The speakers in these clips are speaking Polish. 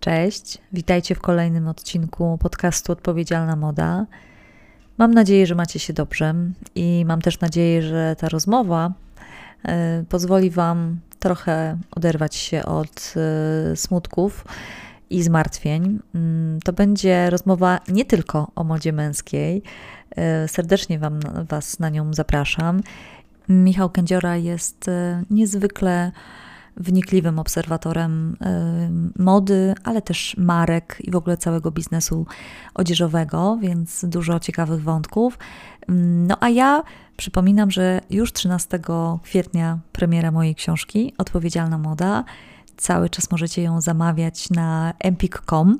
Cześć, witajcie w kolejnym odcinku podcastu Odpowiedzialna Moda. Mam nadzieję, że macie się dobrze i mam też nadzieję, że ta rozmowa y, pozwoli Wam trochę oderwać się od y, smutków i zmartwień. Y, to będzie rozmowa nie tylko o modzie męskiej. Serdecznie wam, Was na nią zapraszam. Michał Kędziora jest niezwykle wnikliwym obserwatorem y, mody, ale też marek i w ogóle całego biznesu odzieżowego, więc dużo ciekawych wątków. Mm, no a ja przypominam, że już 13 kwietnia premiera mojej książki Odpowiedzialna moda. Cały czas możecie ją zamawiać na empik.com,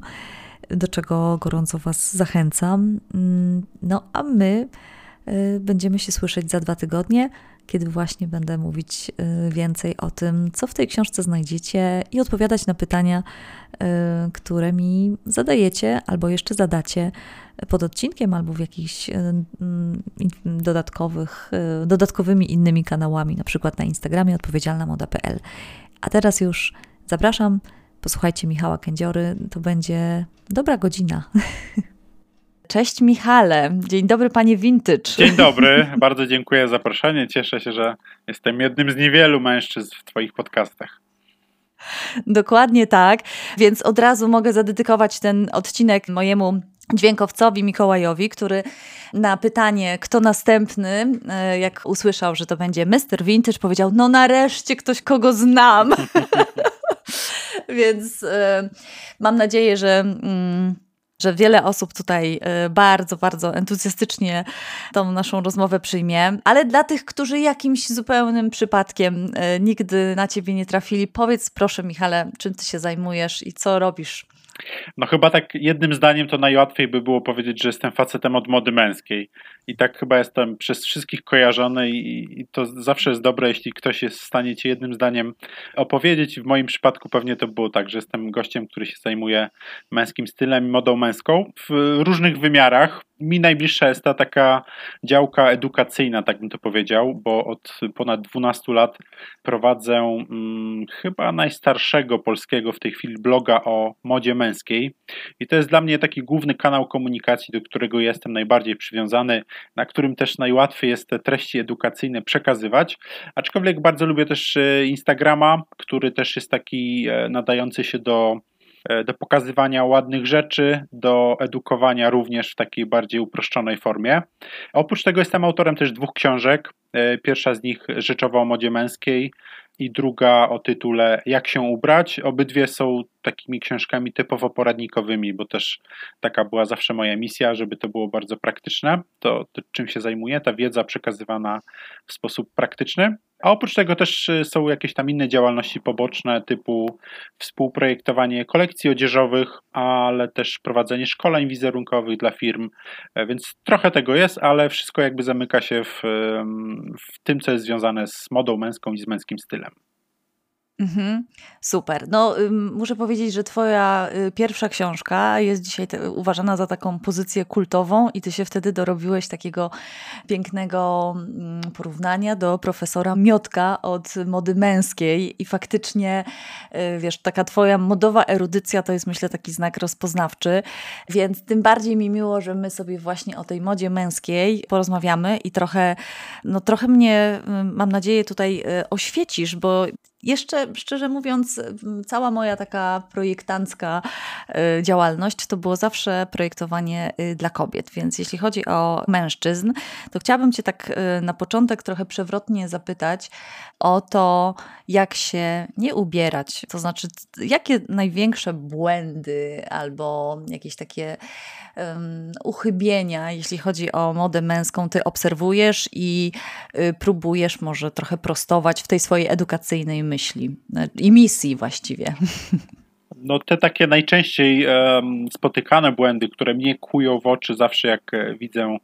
do czego gorąco Was zachęcam. Mm, no a my y, będziemy się słyszeć za dwa tygodnie kiedy właśnie będę mówić y, więcej o tym, co w tej książce znajdziecie i odpowiadać na pytania, y, które mi zadajecie albo jeszcze zadacie pod odcinkiem albo w jakichś y, dodatkowych, dodatkowymi innymi kanałami, na przykład na Instagramie odpowiedzialnamoda.pl. A teraz już zapraszam, posłuchajcie Michała Kędziory, to będzie dobra godzina. Cześć Michale. Dzień dobry panie Vintage. Dzień dobry. Bardzo dziękuję za zaproszenie. Cieszę się, że jestem jednym z niewielu mężczyzn w twoich podcastach. Dokładnie tak. Więc od razu mogę zadedykować ten odcinek mojemu dźwiękowcowi Mikołajowi, który na pytanie, kto następny, e, jak usłyszał, że to będzie Mr. Vintage, powiedział: No, nareszcie ktoś, kogo znam. Więc y, mam nadzieję, że. Y, że wiele osób tutaj y, bardzo, bardzo entuzjastycznie tą naszą rozmowę przyjmie. Ale dla tych, którzy jakimś zupełnym przypadkiem y, nigdy na ciebie nie trafili, powiedz proszę, Michale, czym ty się zajmujesz i co robisz no chyba tak jednym zdaniem to najłatwiej by było powiedzieć, że jestem facetem od mody męskiej. I tak chyba jestem przez wszystkich kojarzony i, i to zawsze jest dobre, jeśli ktoś jest w stanie ci jednym zdaniem opowiedzieć. W moim przypadku pewnie to było tak, że jestem gościem, który się zajmuje męskim stylem i modą męską w różnych wymiarach. Mi najbliższa jest ta taka działka edukacyjna, tak bym to powiedział, bo od ponad 12 lat prowadzę hmm, chyba najstarszego polskiego w tej chwili bloga o modzie męskiej. I to jest dla mnie taki główny kanał komunikacji, do którego jestem najbardziej przywiązany, na którym też najłatwiej jest te treści edukacyjne przekazywać. Aczkolwiek bardzo lubię też e, Instagrama, który też jest taki e, nadający się do do pokazywania ładnych rzeczy, do edukowania również w takiej bardziej uproszczonej formie. Oprócz tego jestem autorem też dwóch książek. Pierwsza z nich rzeczowa o modzie męskiej, i druga o tytule Jak się ubrać. Obydwie są takimi książkami typowo poradnikowymi, bo też taka była zawsze moja misja, żeby to było bardzo praktyczne. To, to czym się zajmuję, ta wiedza przekazywana w sposób praktyczny. A oprócz tego też y, są jakieś tam inne działalności poboczne, typu współprojektowanie kolekcji odzieżowych, ale też prowadzenie szkoleń wizerunkowych dla firm, e, więc trochę tego jest, ale wszystko jakby zamyka się w, w tym, co jest związane z modą męską i z męskim stylem. Mhm, super. No, muszę powiedzieć, że Twoja y, pierwsza książka jest dzisiaj te, uważana za taką pozycję kultową, i Ty się wtedy dorobiłeś takiego pięknego mm, porównania do profesora Miotka od mody męskiej. I faktycznie, y, wiesz, taka Twoja modowa erudycja to jest, myślę, taki znak rozpoznawczy. Więc tym bardziej mi miło, że my sobie właśnie o tej modzie męskiej porozmawiamy i trochę, no, trochę mnie, mam nadzieję, tutaj y, oświecisz, bo jeszcze, szczerze mówiąc, cała moja taka projektancka y, działalność to było zawsze projektowanie y, dla kobiet. Więc jeśli chodzi o mężczyzn, to chciałabym Cię tak y, na początek trochę przewrotnie zapytać o to, jak się nie ubierać. To znaczy, jakie największe błędy albo jakieś takie um, uchybienia, jeśli chodzi o modę męską, Ty obserwujesz i próbujesz może trochę prostować w tej swojej edukacyjnej myśli i misji właściwie. No te takie najczęściej um, spotykane błędy, które mnie kują w oczy zawsze jak e, widzę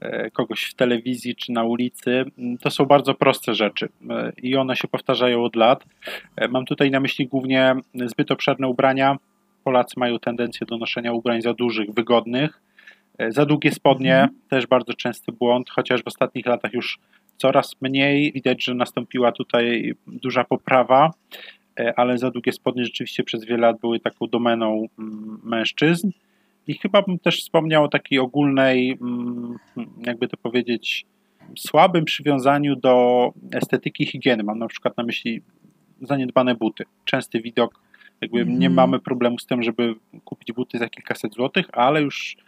e, kogoś w telewizji czy na ulicy, to są bardzo proste rzeczy e, i one się powtarzają od lat. Mam tutaj na myśli głównie zbyt obszerne ubrania. Polacy mają tendencję do noszenia ubrań za dużych, wygodnych. Za długie spodnie, mhm. też bardzo częsty błąd, chociaż w ostatnich latach już coraz mniej. Widać, że nastąpiła tutaj duża poprawa. ale za długie spodnie rzeczywiście przez wiele lat były taką domeną mm, mężczyzn. I chyba bym też wspomniał o takiej ogólnej, mm, jakby to powiedzieć, słabym przywiązaniu do estetyki higieny. Mam na przykład na myśli zaniedbane buty. Częsty widok, jakby mm. nie mhm. mamy problemu z tym, żeby kupić buty za kilkaset złotych, ale już e,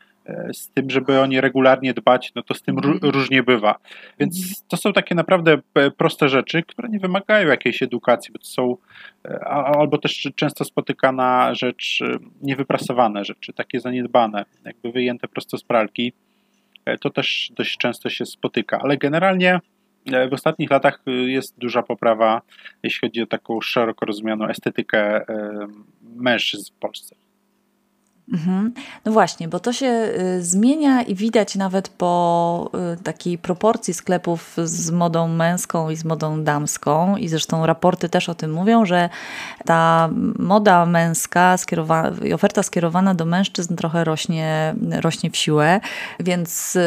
z tym, żeby o nie regularnie dbać, no to z tym mm. różnie bywa. Więc mm. to są takie naprawdę e, proste rzeczy, które nie wymagają jakiejś edukacji, bo to są e, albo też często spotykana rzecz, niewyprasowane rzeczy, takie zaniedbane, jakby wyjęte prosto z pralki. To też dość często się spotyka, ale generalnie E, w ostatnich latach jest duża poprawa, jeśli chodzi o taką szeroko rozumianą estetykę e, mężczyzn w Polsce. Mhm. No właśnie, bo to się y, zmienia i widać nawet po y, takiej proporcji sklepów z modą męską i z modą damską. I zresztą raporty też o tym mówią, że ta moda męska i oferta skierowana do mężczyzn trochę rośnie, rośnie w siłę, więc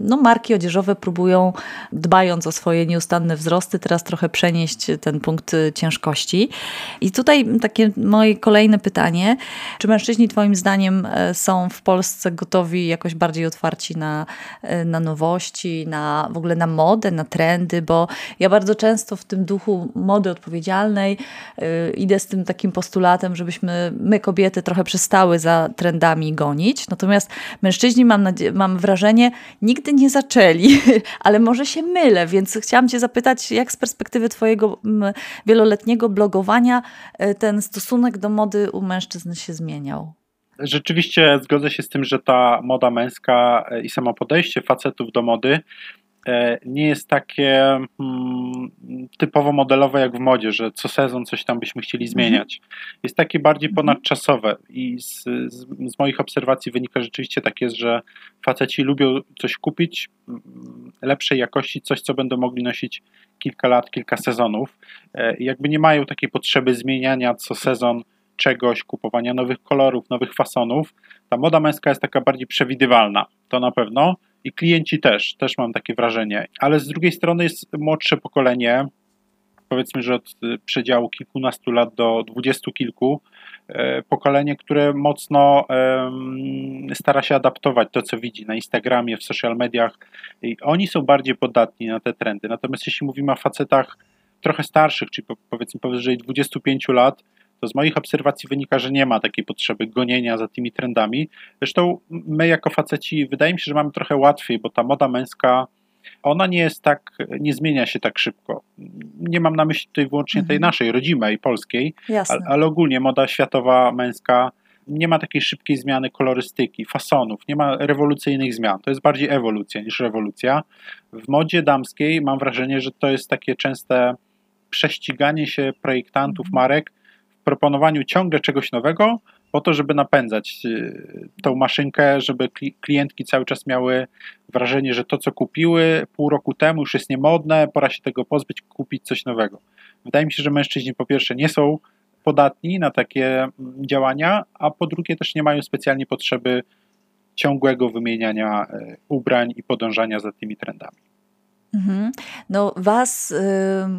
no, marki odzieżowe próbują, dbając o swoje nieustanne wzrosty, teraz trochę przenieść ten punkt ciężkości. I tutaj takie moje kolejne pytanie, czy mężczyźni Twoim zdaniem zdaniem e, są w Polsce gotowi jakoś bardziej otwarci na, e, na nowości, na w ogóle na modę, na trendy, bo ja bardzo często w tym duchu mody odpowiedzialnej yy, idę z tym takim postulatem, żebyśmy my kobiety trochę przestały za trendami gonić. Natomiast mężczyźni mam, mam wrażenie nigdy nie zaczęli, ale może się mylę, więc chciałam cię zapytać, jak z perspektywy twojego wieloletniego blogowania ten stosunek do mody u mężczyzn się zmieniał? Rzeczywiście zgodzę się z tym, że ta moda męska e, i samo podejście facetów do mody e, nie jest takie hmm, typowo modelowe jak w modzie, że co sezon coś tam byśmy chcieli mhm. zmieniać. Jest takie bardziej mhm. ponadczasowe i z, z, z, moich obserwacji wynika rzeczywiście tak jest, że faceci lubią coś kupić mm, lepszej jakości, coś co będą mogli nosić kilka lat, kilka sezonów. E, jakby nie mają takiej potrzeby zmieniania co sezon czegoś, kupowania nowych kolorów, nowych fasonów. Ta moda męska jest taka bardziej przewidywalna, to na pewno. I klienci też, też mam takie wrażenie. Ale z drugiej strony jest młodsze pokolenie, powiedzmy, że od y, przedziału kilkunastu lat do dwudziestu kilku, e, pokolenie, które mocno stara się adaptować to, co widzi na Instagramie, w social mediach. I oni są bardziej podatni na te trendy. Natomiast jeśli mówimy o facetach trochę starszych, czyli powiedzmy powyżej 25 lat, to z moich obserwacji wynika, że nie ma takiej potrzeby gonienia za tymi trendami. Zresztą my jako faceci wydaje mi się, że mamy trochę łatwiej, bo ta moda męska ona nie jest tak, nie zmienia się tak szybko. Nie mam na myśli tutaj wyłącznie tej mhm. naszej, rodzimej, polskiej, ale, ale ogólnie moda światowa, męska nie ma takiej szybkiej zmiany kolorystyki, fasonów, nie ma rewolucyjnych zmian. To jest bardziej ewolucja niż rewolucja. W modzie damskiej mam wrażenie, że to jest takie częste prześciganie się projektantów mhm. marek proponowaniu ciągle czegoś nowego, po to, żeby napędzać y, tą maszynkę, żeby klientki cały czas miały wrażenie, że to, co kupiły pół roku temu, już jest niemodne, pora się tego pozbyć, kupić coś nowego. Wydaje mi się, że mężczyźni po pierwsze nie są podatni na takie mm, działania, a po drugie też nie mają specjalnie potrzeby ciągłego wymieniania y, ubrań i podążania za tymi trendami. Mhm. No, was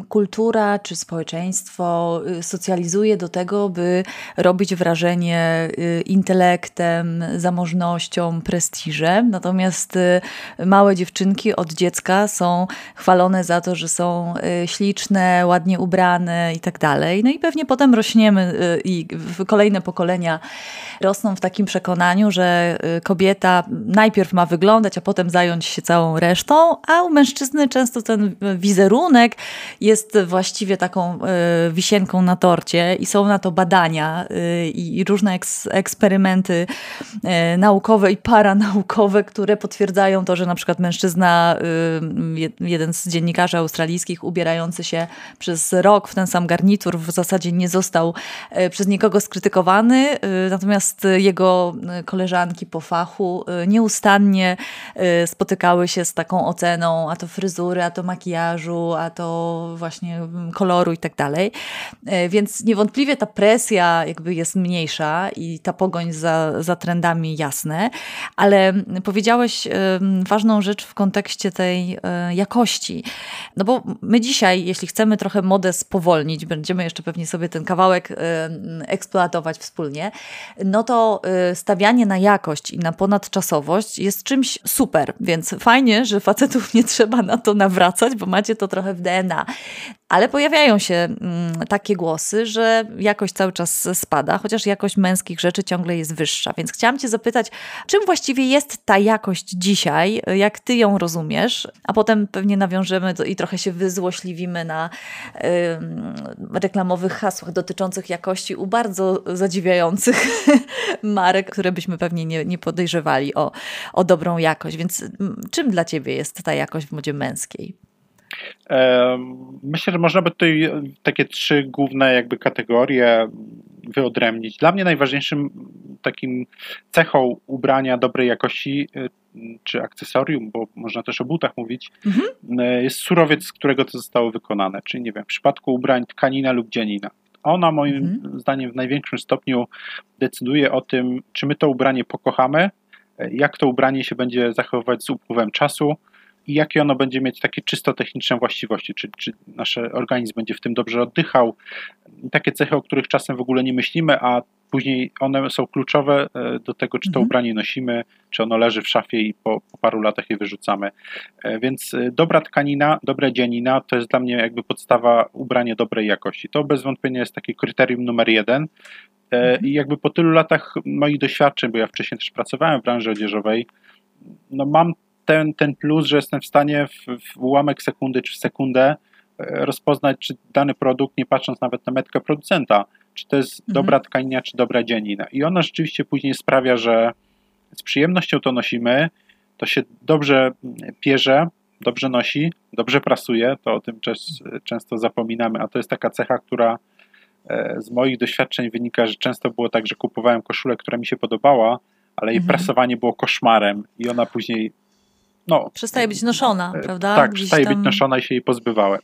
kultura czy społeczeństwo y, socjalizuje do tego, by robić wrażenie y, intelektem, zamożnością, prestiżem. Natomiast y, małe dziewczynki od dziecka są chwalone za to, że są śliczne, ładnie ubrane i tak dalej. No i pewnie potem rośniemy i kolejne pokolenia rosną w takim przekonaniu, że kobieta najpierw ma wyglądać, a potem zająć się całą resztą, a u mężczyzny często ten wizerunek jest właściwie taką e, wisienką na torcie i są na to badania e, i różne eksperymenty e, naukowe i paranaukowe, które potwierdzają to, że na przykład mężczyzna, jeden z dziennikarzy australijskich ubierający się przez rok w ten sam garnitur w zasadzie nie został przez nikogo skrytykowany, natomiast jego koleżanki po fachu nieustannie spotykały się z taką oceną, a to fryzura fryzury, a to makijażu, a to właśnie koloru i tak dalej. Więc niewątpliwie ta presja jakby jest mniejsza i ta pogoń za, za trendami jasne, ale powiedziałeś ważną rzecz w kontekście tej jakości. No bo my dzisiaj, jeśli chcemy trochę modę spowolnić, będziemy jeszcze pewnie sobie ten kawałek eksploatować wspólnie, no to stawianie na jakość i na ponadczasowość jest czymś super, więc fajnie, że facetów nie trzeba na to nawracać, bo macie to trochę w DNA. Ale pojawiają się mm, takie głosy, że jakość cały czas spada, chociaż jakość męskich rzeczy ciągle jest wyższa. Więc chciałam Cię zapytać, czym właściwie jest ta jakość dzisiaj, jak Ty ją rozumiesz, a potem pewnie nawiążemy do, i trochę się wyzłośliwimy na reklamowych hasłach dotyczących jakości u bardzo zadziwiających marek, które byśmy pewnie nie, nie podejrzewali o, o dobrą jakość. Więc czym dla Ciebie jest ta jakość w modzie męskiej? Myślę, że można by tutaj takie trzy główne jakby kategorie wyodrębnić. Dla mnie najważniejszym takim cechą ubrania dobrej jakości y, czy akcesorium, bo można też o butach mówić, mhm. Y, jest surowiec, z którego to zostało wykonane. Czyli nie wiem, w przypadku ubrań tkanina lub dzianina. Ona moim mhm. zdaniem w największym stopniu decyduje o tym, czy my to ubranie pokochamy, jak to ubranie się będzie zachowywać z upływem czasu, i jakie ono będzie mieć takie czysto techniczne właściwości, czy, czy nasz organizm będzie w tym dobrze oddychał. Takie cechy, o których czasem w ogóle nie myślimy, a później one są kluczowe e, do tego, czy to mhm. ubranie nosimy, czy ono leży w szafie i po, po, paru latach je wyrzucamy. E, więc e, dobra tkanina, dobra dzianina to jest dla mnie jakby podstawa ubrania dobrej jakości. To bez wątpienia jest takie kryterium numer jeden. Mhm. I jakby po tylu latach moich doświadczeń, bo ja wcześniej też pracowałem w branży odzieżowej, no mam ten, ten plus, że jestem w stanie w, w ułamek sekundy czy w sekundę e, rozpoznać, czy dany produkt, nie patrząc nawet na metkę producenta, czy to jest mhm. dobra tkanina, czy dobra dzianina. I ona rzeczywiście później sprawia, że z przyjemnością to nosimy, to się dobrze pierze, dobrze nosi, dobrze prasuje, to o tym często zapominamy, a to jest taka cecha, która e, z moich doświadczeń wynika, że często było tak, że kupowałem koszulę, która mi się podobała, ale jej mhm. prasowanie było koszmarem i ona później no, przestaje być noszona, e, prawda? Tak, Gdzieś przestaje tam... być noszona i się jej pozbywałem.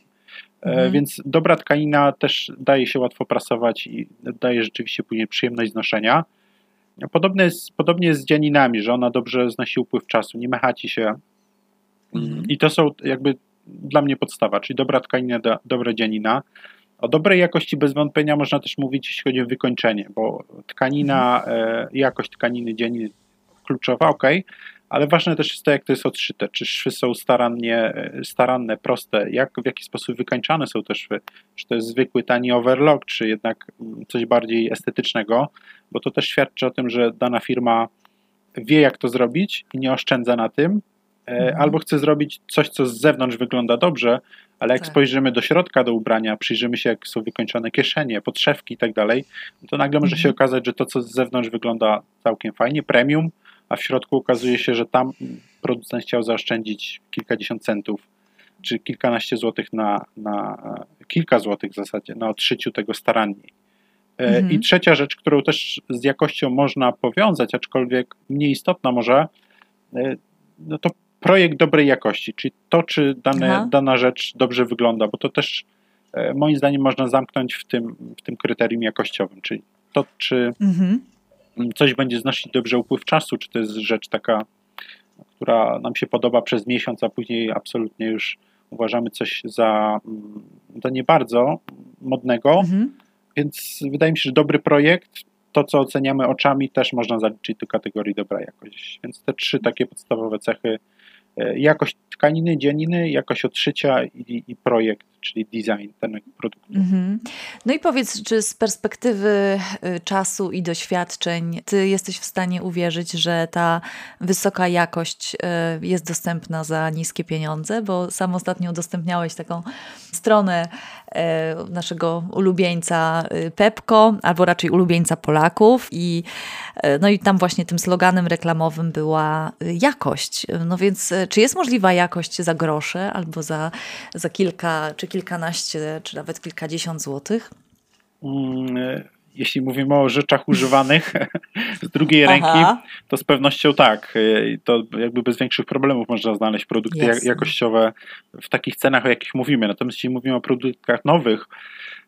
E, mhm. Więc dobra tkanina też daje się łatwo prasować i daje rzeczywiście później przyjemność znoszenia. Podobnie jest, podobnie jest z dzianinami, że ona dobrze znosi upływ czasu, nie mechaci się. Mhm. I to są jakby dla mnie podstawa, czyli dobra tkanina, do, dobra dzianina. O dobrej jakości bez wątpienia można też mówić, jeśli chodzi o wykończenie, bo tkanina, mhm. e, jakość tkaniny dzianiny kluczowa, ok, ale ważne też jest to, jak to jest odszyte. Czy szwy są starannie, staranne, proste, jak, w jaki sposób wykańczane są te szwy. Czy to jest zwykły, tani overlock, czy jednak coś bardziej estetycznego, bo to też świadczy o tym, że dana firma wie, jak to zrobić i nie oszczędza na tym, e, mhm. albo chce zrobić coś, co z zewnątrz wygląda dobrze, ale jak tak. spojrzymy do środka do ubrania, przyjrzymy się, jak są wykończone kieszenie, podszewki i tak dalej, to nagle może się mhm. okazać, że to, co z zewnątrz wygląda całkiem fajnie, premium, a w środku okazuje się, że tam producent chciał zaoszczędzić kilkadziesiąt centów czy kilkanaście złotych na, na kilka złotych w zasadzie na odszyciu tego staranniej. E, mhm. I trzecia rzecz, którą też z jakością można powiązać, aczkolwiek mniej istotna może, e, no to projekt dobrej jakości, czyli to, czy dane, dana rzecz dobrze wygląda, bo to też e, moim zdaniem można zamknąć w tym, w tym kryterium jakościowym, czyli to, czy mhm coś będzie znosić dobrze upływ czasu, czy to jest rzecz taka, która nam się podoba przez miesiąc, a później absolutnie już uważamy coś za, mm, za nie bardzo modnego. Mhm. Więc wydaje mi się, że dobry projekt, to co oceniamy oczami, też można zaliczyć do kategorii dobra jakość. Więc te trzy takie podstawowe cechy jakość tkaniny, dzianiny, jakość odszycia i, i projekt, czyli design danego produktu. Mm-hmm. No i powiedz, czy z perspektywy y, czasu i doświadczeń ty jesteś w stanie uwierzyć, że ta wysoka jakość y, jest dostępna za niskie pieniądze? Bo sam ostatnio udostępniałeś taką stronę naszego ulubieńca Pepko, albo raczej ulubieńca Polaków i no i tam właśnie tym sloganem reklamowym była jakość. No więc czy jest możliwa jakość za grosze albo za, za kilka, czy kilkanaście, czy nawet kilkadziesiąt złotych? Mm, jeśli mówimy o rzeczach używanych, drugiej Aha. ręki, to z pewnością tak. To jakby bez większych problemów można znaleźć produkty Jasne. jakościowe w takich cenach, o jakich mówimy. Natomiast jeśli mówimy o produktach nowych,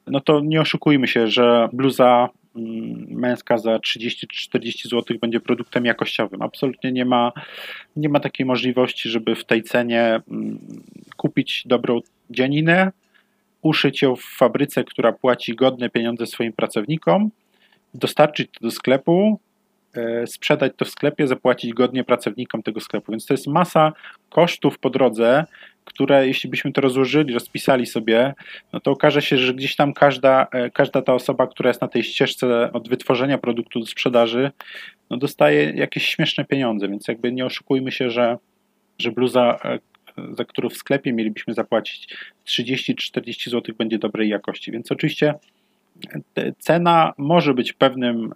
no to nie oszukujmy się, że bluza mm, męska za 30-40 zł będzie produktem jakościowym. Absolutnie nie ma, nie ma takiej możliwości, żeby w tej cenie mm, kupić dobrą dzianinę, uszyć ją w fabryce, która płaci godne pieniądze swoim pracownikom, dostarczyć to do sklepu, sprzedać to w sklepie, zapłacić godnie pracownikom tego sklepu. Więc to jest masa kosztów po drodze, które jeśli byśmy to rozłożyli, rozpisali sobie, no to okaże się, że gdzieś tam każda, e, każda ta osoba, która jest na tej ścieżce od wytworzenia produktu do sprzedaży, no dostaje jakieś śmieszne pieniądze, więc jakby nie oszukujmy się, że, że bluza, e, za którą w sklepie mielibyśmy zapłacić 30-40 zł będzie dobrej jakości. Więc oczywiście e, cena może być pewnym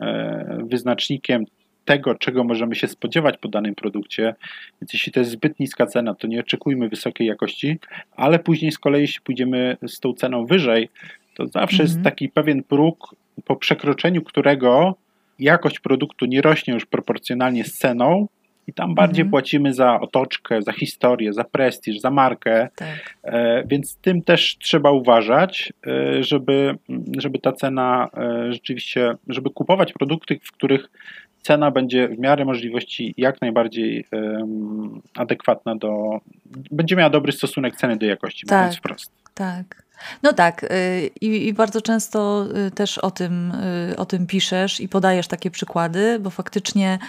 wyznacznikiem tego, czego możemy się spodziewać po danym produkcie. Więc jeśli to jest zbyt niska cena, to nie oczekujmy wysokiej jakości, ale później z kolei, jeśli pójdziemy z tą ceną wyżej, to zawsze jest mhm. taki pewien próg, po przekroczeniu którego jakość produktu nie rośnie już proporcjonalnie z ceną, i tam bardziej mhm. płacimy za otoczkę, za historię, za prestiż, za markę. Tak. E, więc tym też trzeba uważać, e, żeby, żeby ta cena e, rzeczywiście, żeby kupować produkty, w których cena będzie w miarę możliwości jak najbardziej adekwatna do. Będzie miała dobry stosunek ceny do jakości, tak, mówiąc wprost. Tak. No tak, y, i, i, bardzo często y, też o tym, y, o tym piszesz i podajesz takie przykłady, bo faktycznie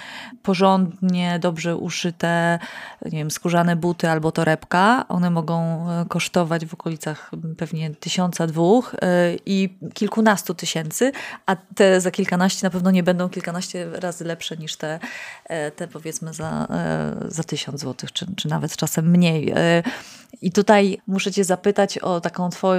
porządnie, dobrze uszyte, nie wiem, skórzane buty albo torebka, one mogą kosztować w okolicach pewnie tysiąca, dwóch i kilkunastu tysięcy, a te za kilkanaście na pewno nie będą kilkanaście razy lepsze niż te, te powiedzmy za, za tysiąc złotych, czy, czy nawet czasem mniej. I tutaj muszę Cię zapytać o taką Twoją,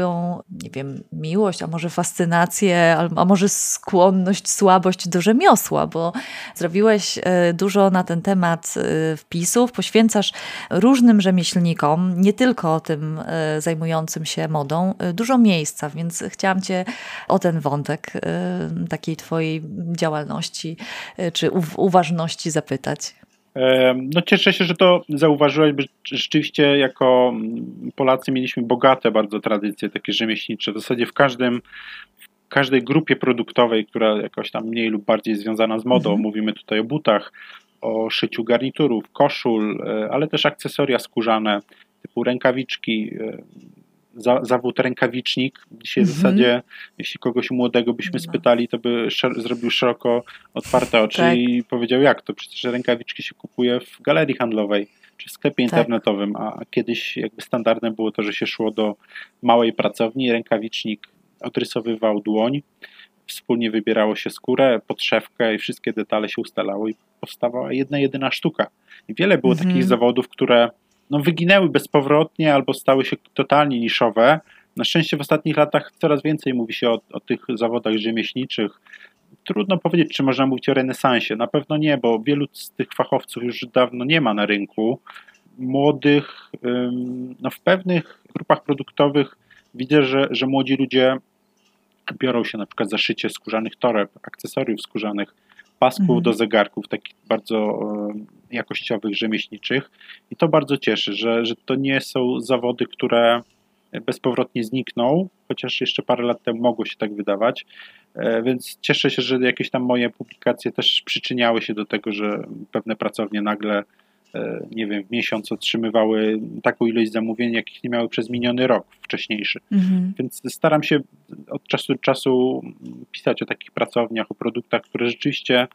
nie wiem, miłość, a może fascynację, a może skłonność, słabość do rzemiosła, bo zrobiłeś e, dużo na ten temat e, wpisów, poświęcasz różnym rzemieślnikom, nie tylko tym e, zajmującym się modą, dużo miejsca, więc chciałam Cię o ten wątek takiej Twojej działalności czy uważności zapytać. No cieszę się, że to zauważyłeś, bo rzeczywiście jako Polacy mieliśmy bogate bardzo tradycje takie rzemieślnicze. W zasadzie w każdym w każdej grupie produktowej, która jakoś tam mniej lub bardziej związana z modą, mhm. mówimy tutaj o butach, o szyciu garniturów, koszul, e, ale też akcesoria skórzane, typu rękawiczki, e, za, zawód rękawicznik. Dzisiaj w mhm. zasadzie, jeśli kogoś młodego byśmy no. spytali, to by szer zrobił szeroko otwarte oczy tak. i powiedział, jak to? Przecież rękawiczki się kupuje w galerii handlowej czy w sklepie tak. internetowym, a kiedyś jakby standardem było to, że się szło do małej pracowni, rękawicznik odrysowywał dłoń, wspólnie wybierało się skórę, podszewkę i wszystkie detale się ustalało i powstawała jedna, jedyna sztuka. I wiele było takich mhm. zawodów, które no, wyginęły bezpowrotnie albo stały się totalnie niszowe. Na szczęście w ostatnich latach coraz więcej mówi się o, o tych zawodach rzemieślniczych. Trudno powiedzieć, czy można mówić o renesansie. Na pewno nie, bo wielu z tych fachowców już dawno nie ma na rynku. Młodych, no w pewnych grupach produktowych widzę, że, że młodzi ludzie biorą się na przykład za szycie skórzanych toreb, akcesoriów skórzanych, pasków mhm. do zegarków, takich bardzo jakościowych, rzemieślniczych i to bardzo cieszy, że, że to nie są zawody, które bezpowrotnie znikną, chociaż jeszcze parę lat temu mogło się tak wydawać, e, więc cieszę się, że jakieś tam moje publikacje też przyczyniały się do tego, że pewne pracownie nagle e, nie wiem, w miesiąc otrzymywały taką ilość zamówień, jakich nie miały przez miniony rok wcześniejszy. Mhm. Więc staram się od czasu do czasu pisać o takich pracowniach, o produktach, które rzeczywiście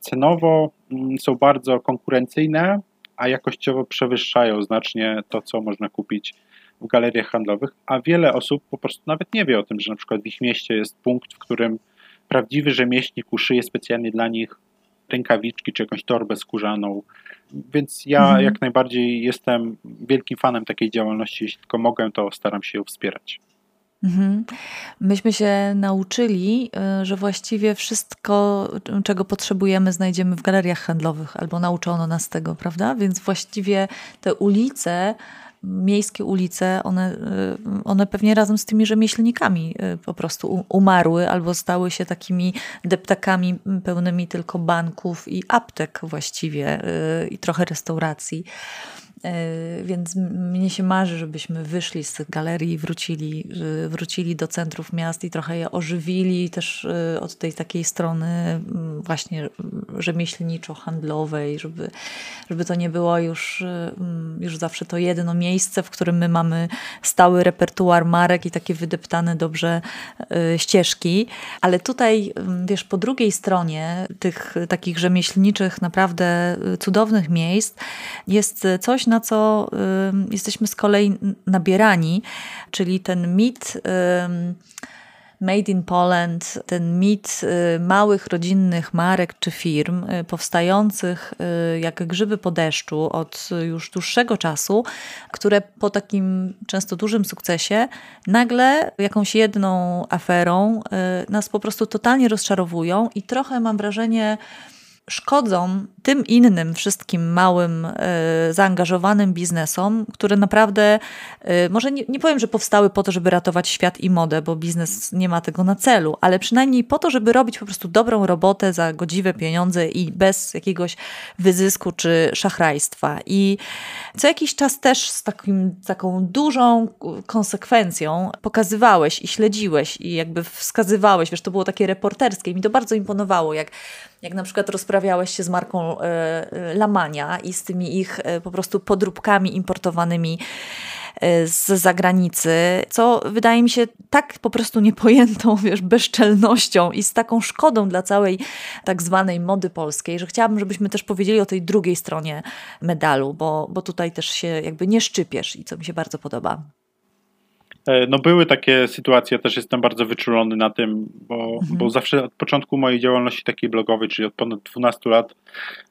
cenowo mm, są bardzo konkurencyjne, a jakościowo przewyższają znacznie to, co można kupić w galeriach handlowych, a wiele osób po prostu nawet nie wie o tym, że na przykład w ich mieście jest punkt, w którym prawdziwy rzemieślnik uszyje specjalnie dla nich rękawiczki czy jakąś torbę skórzaną. Więc ja mhm. jak najbardziej jestem wielkim fanem takiej działalności. Jeśli tylko mogę, to staram się ją wspierać. Mhm. Myśmy się nauczyli, y, że właściwie wszystko, czego potrzebujemy, znajdziemy w galeriach handlowych, albo nauczono nas tego, prawda? Więc właściwie te ulice miejskie ulice, one, one pewnie razem z tymi rzemieślnikami po prostu umarły albo stały się takimi deptakami pełnymi tylko banków i aptek właściwie i trochę restauracji. E, więc mnie się marzy, żebyśmy wyszli z tych galerii i wrócili, wrócili do centrów miast i trochę je ożywili też e, od tej takiej strony właśnie rzemieślniczo-handlowej, żeby, żeby to nie było już, już zawsze to jedno miejsce, w którym my mamy stały repertuar marek i takie wydeptane dobrze e, ścieżki. Ale tutaj, wiesz, po drugiej stronie tych takich rzemieślniczych, naprawdę cudownych miejsc jest coś, na co y, jesteśmy z kolei nabierani, czyli ten mit. Made in Poland, ten mit y, małych rodzinnych marek czy firm y, powstających y, jak grzyby po deszczu od już dłuższego czasu, które po takim często dużym sukcesie nagle jakąś jedną aferą nas po prostu totalnie rozczarowują i trochę mam wrażenie, szkodzą tym innym wszystkim małym, e, zaangażowanym biznesom, które naprawdę, e, może nie, nie powiem, że powstały po to, żeby ratować świat i modę, bo biznes nie ma tego na celu, ale przynajmniej po to, żeby robić po prostu dobrą robotę za godziwe pieniądze i bez jakiegoś wyzysku czy szachrajstwa. I co jakiś czas też z takim, taką dużą konsekwencją pokazywałeś i śledziłeś i jakby wskazywałeś, wiesz, to było takie reporterskie i mi to bardzo imponowało, jak, jak na przykład rozprawiałeś się z marką E, e, lamania i z tymi ich e, po prostu podróbkami importowanymi z zagranicy, co wydaje mi się tak po prostu niepojętą, wiesz, bezczelnością i z taką szkodą dla całej tak zwanej mody polskiej, że chciałabym, żebyśmy też powiedzieli o tej drugiej stronie medalu, bo, bo tutaj też się jakby nie szczypiesz i co mi się bardzo podoba. E, no były takie sytuacje, też jestem bardzo wyczulony na tym, bo, mhm. bo zawsze od początku mojej działalności takiej blogowej, czyli od ponad 12 lat,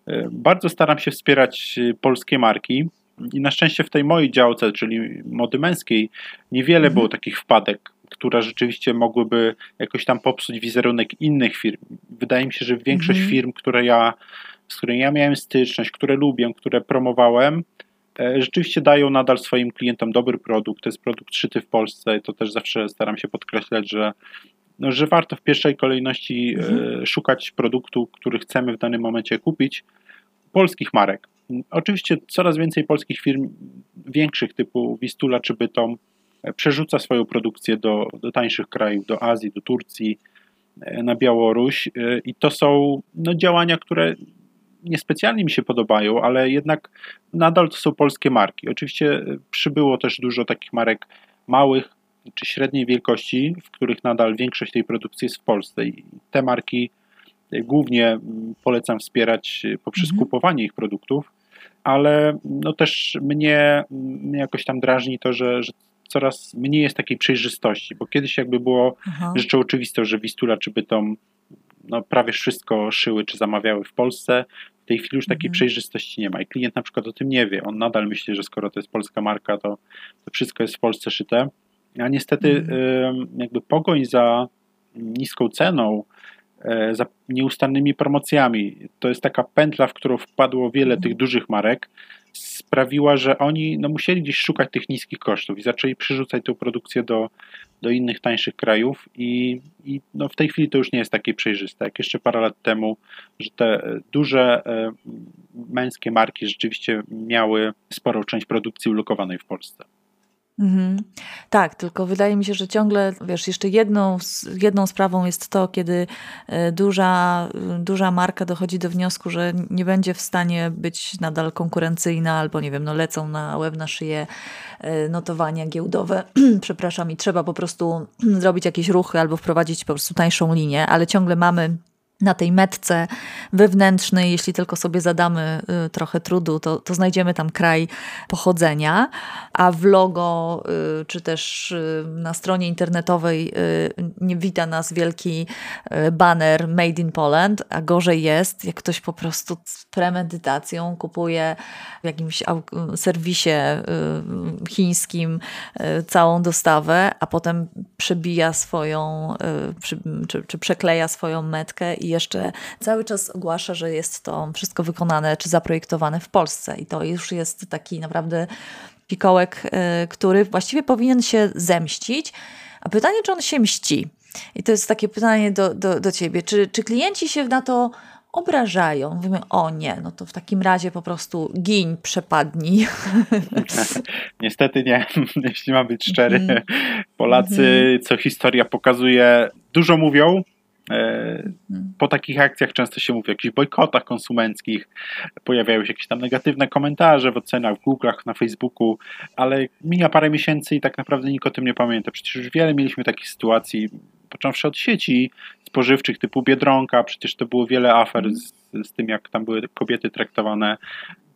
e, bardzo staram się wspierać e, polskie marki. I na szczęście w tej mojej działce, czyli mody męskiej, niewiele mhm. było takich wpadek, które rzeczywiście mogłyby jakoś tam popsuć wizerunek innych firm. Wydaje mi się, że większość mhm. firm, które ja, z którymi ja miałem styczność, które lubię, które promowałem, rzeczywiście dają nadal swoim klientom dobry produkt. To jest produkt szyty w Polsce. To też zawsze staram się podkreślać, że, no, że warto w pierwszej kolejności e, mhm. szukać produktu, który chcemy w danym momencie kupić, polskich marek. Oczywiście coraz więcej polskich firm, większych typu Wistula czy Bytom, e, przerzuca swoją produkcję do, do tańszych krajów, do Azji, do Turcji, na Białoruś i to są no, działania, które niespecjalnie mi się podobają, ale jednak nadal to są polskie marki. Oczywiście e, przybyło też dużo takich marek małych czy średniej wielkości, w których nadal większość tej produkcji jest w Polsce i te marki e, głównie polecam wspierać e, poprzez mhm. kupowanie ich produktów, ale no też mnie, mnie jakoś tam drażni to, że, że coraz mniej jest takiej przejrzystości, bo kiedyś jakby było Aha. rzeczą oczywistą, że Wistula czy Bytom no, prawie wszystko szyły czy zamawiały w Polsce. W tej chwili już takiej mhm. przejrzystości nie ma i klient na przykład o tym nie wie. On nadal myśli, że skoro to jest polska marka, to, to wszystko jest w Polsce szyte. A niestety mhm. jakby pogoń za niską ceną, e, za nieustannymi promocjami, to jest taka pętla, w którą wpadło wiele mhm. tych dużych marek, sprawiła, że oni no, musieli gdzieś szukać tych niskich kosztów i zaczęli przerzucać tę produkcję do, do innych tańszych krajów i, i no, w tej chwili to już nie jest takie przejrzyste, jak jeszcze parę lat temu, że te duże e, męskie marki rzeczywiście miały sporą część produkcji ulokowanej w Polsce. Mhm. Tak, tylko wydaje mi się, że ciągle, wiesz, jeszcze jedną, jedną sprawą jest to, kiedy e, duża, duża marka dochodzi do wniosku, że nie będzie w stanie być nadal konkurencyjna, albo nie wiem, no lecą na łeb na szyję e, notowania giełdowe, przepraszam, i trzeba po prostu zrobić jakieś ruchy albo wprowadzić po prostu tańszą linię, ale ciągle mamy na tej metce wewnętrznej, jeśli tylko sobie zadamy y, trochę trudu, to, to znajdziemy tam kraj pochodzenia, a w logo y, czy też y, na stronie internetowej nie wita nas wielki banner Made in Poland, a gorzej jest, jak ktoś po prostu z premedytacją kupuje w jakimś serwisie chińskim całą dostawę, a potem przebija swoją, czy, czy przekleja swoją metkę i jeszcze cały czas ogłasza, że jest to wszystko wykonane czy zaprojektowane w Polsce. I to już jest taki naprawdę fikołek, który właściwie powinien się zemścić. A pytanie, czy on się mści? I to jest takie pytanie do, do, do ciebie. Czy, czy klienci się na to obrażają? Mówimy, o nie, no to w takim razie po prostu giń, przepadnij. Niestety nie, jeśli mam być szczery. Mm. Polacy, mm. co historia pokazuje, dużo mówią, po takich akcjach często się mówi o jakichś bojkotach konsumenckich, pojawiają się jakieś tam negatywne komentarze w ocenach, w Google'ach, na Facebooku, ale mija parę miesięcy i tak naprawdę nikt o tym nie pamięta. Przecież już wiele mieliśmy takich sytuacji, począwszy od sieci spożywczych typu Biedronka, przecież to było wiele afer z, z tym, jak tam były kobiety traktowane.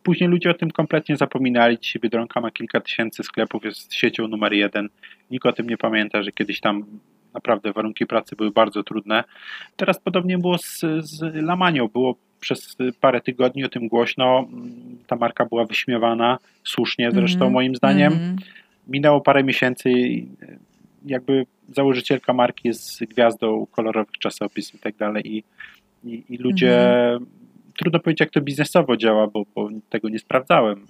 Później ludzie o tym kompletnie zapominali. Dzisiaj Biedronka ma kilka tysięcy sklepów, jest siecią numer jeden. Nikt o tym nie pamięta, że kiedyś tam naprawdę warunki pracy były bardzo trudne. Teraz podobnie było z, z Lamanią. Było przez parę tygodni o tym głośno. Ta marka była wyśmiewana, słusznie zresztą mm moim zdaniem. Mm -hmm. Minęło parę miesięcy i jakby założycielka marki jest gwiazdą kolorowych czasopism i tak dalej i, i, i ludzie, mm trudno powiedzieć jak to biznesowo działa, bo, bo tego nie sprawdzałem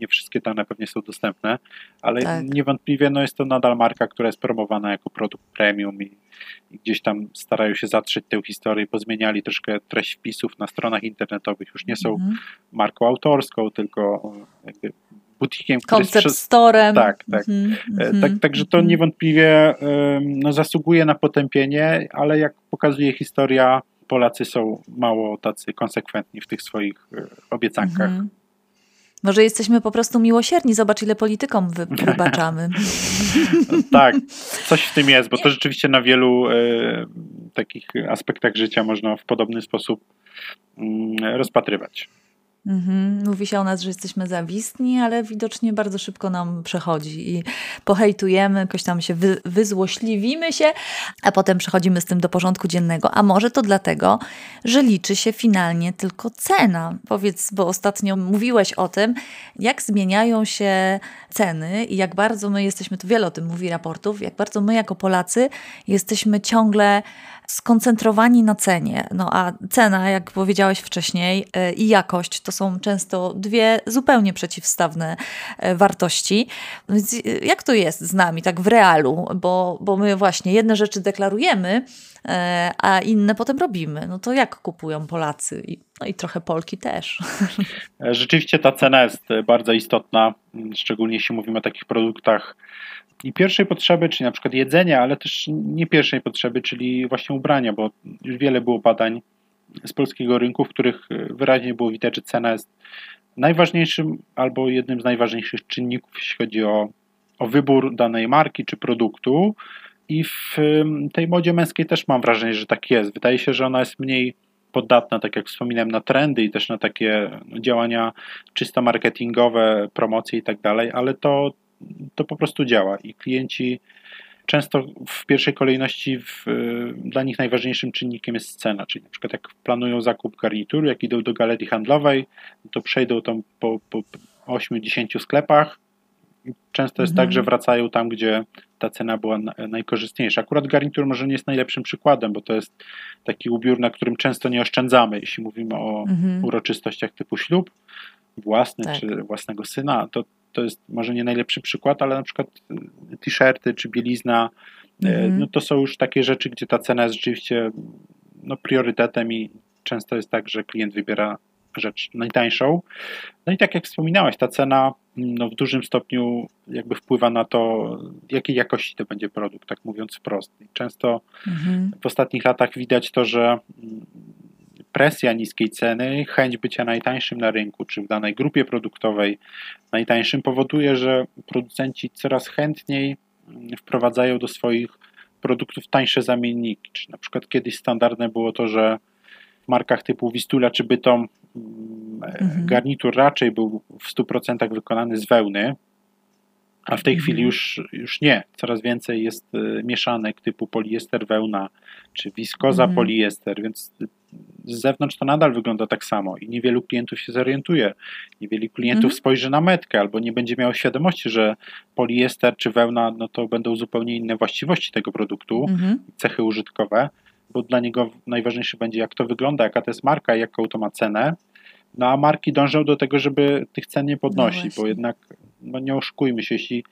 nie wszystkie dane pewnie są dostępne, ale tak. niewątpliwie no, jest to nadal marka, która jest promowana jako produkt premium i, i, gdzieś tam starają się zatrzeć tę historię, pozmieniali troszkę treść wpisów na stronach internetowych, już nie są mhm. marką autorską, tylko jakby butikiem, który Concept storem. Tak, tak. Mm -hmm, tak także to -hmm. niewątpliwie no, zasługuje na potępienie, ale jak pokazuje historia, Polacy są mało tacy konsekwentni w tych swoich e, obiecankach. Mm -hmm. Może jesteśmy po prostu miłosierni. Zobacz, ile politykom wy, wybaczamy. tak, coś w tym jest, bo to rzeczywiście na wielu y, takich aspektach życia można w podobny sposób y, rozpatrywać. Mhm. Mówi się o nas, że jesteśmy zawistni, ale widocznie bardzo szybko nam przechodzi i pohejtujemy, jakoś tam się wy, wyzłośliwimy się, a potem przechodzimy z tym do porządku dziennego. A może to dlatego, że liczy się finalnie tylko cena. Powiedz, bo ostatnio mówiłeś o tym, jak zmieniają się ceny i jak bardzo my jesteśmy, to wiele o tym mówi raportów, jak bardzo my jako Polacy jesteśmy ciągle skoncentrowani na cenie. No a cena, jak powiedziałeś wcześniej, e, i jakość to są często dwie zupełnie przeciwstawne e, wartości. Więc e, jak to jest z nami, tak w realu? Bo, bo my właśnie jedne rzeczy deklarujemy, a inne potem robimy. No to jak kupują Polacy? No i trochę Polki też. Rzeczywiście ta cena jest bardzo istotna, szczególnie jeśli mówimy o takich produktach i pierwszej potrzeby, czyli na przykład jedzenia, ale też nie pierwszej potrzeby, czyli właśnie ubrania, bo już wiele było badań z polskiego rynku, w których wyraźnie było widać, że cena jest najważniejszym albo jednym z najważniejszych czynników, jeśli chodzi o, o wybór danej marki czy produktu. I w tej modzie męskiej też mam wrażenie, że tak jest. Wydaje się, że ona jest mniej podatna, tak jak wspominałem, na trendy i też na takie działania czysto marketingowe, promocje i tak dalej, ale to, to po prostu działa i klienci często w pierwszej kolejności w, dla nich najważniejszym czynnikiem jest cena, czyli na przykład jak planują zakup garnituru, jak idą do galerii handlowej, to przejdą tam po, po 8-10 sklepach. Często jest tak, mhm. tak, że wracają tam, gdzie ta cena była najkorzystniejsza. Akurat garnitur może nie jest najlepszym przykładem, bo to jest taki ubiór, na którym często nie oszczędzamy, jeśli mówimy o mhm. uroczystościach typu ślub własny tak. czy własnego syna, to to jest może nie najlepszy przykład, ale na przykład y, t-shirty czy bielizna, mm. no to są już takie rzeczy, gdzie ta cena jest rzeczywiście no, priorytetem i często jest tak, że klient wybiera rzecz najtańszą. No i tak jak wspominałaś, ta cena no, w dużym stopniu jakby wpływa na to, jakiej jakości to będzie produkt, tak mówiąc wprost. I często mhm. w ostatnich latach widać to, że presja niskiej ceny, chęć bycia najtańszym na rynku, czy w danej grupie produktowej najtańszym, powoduje, że producenci coraz chętniej wprowadzają do swoich produktów tańsze zamienniki. Czy na przykład kiedyś standardne było to, że w markach typu Wistula czy Bytom mhm. garnitur raczej był w 100% wykonany z wełny, a w tej mhm. chwili już, już nie. Coraz więcej jest e, mieszanek typu poliester, wełna czy wiskoza, mhm. poliester, więc z zewnątrz to nadal wygląda tak samo i niewielu klientów się zorientuje. Niewielu klientów mhm. spojrzy na metkę albo nie będzie miało świadomości, że poliester czy wełna no to będą zupełnie inne właściwości tego produktu, mhm. cechy użytkowe, bo dla niego najważniejsze będzie jak to wygląda, jaka to jest marka, jaką to ma cenę. No a marki dążą do tego, żeby tych cen nie podnosić, no bo jednak no nie oszukujmy się, jeśli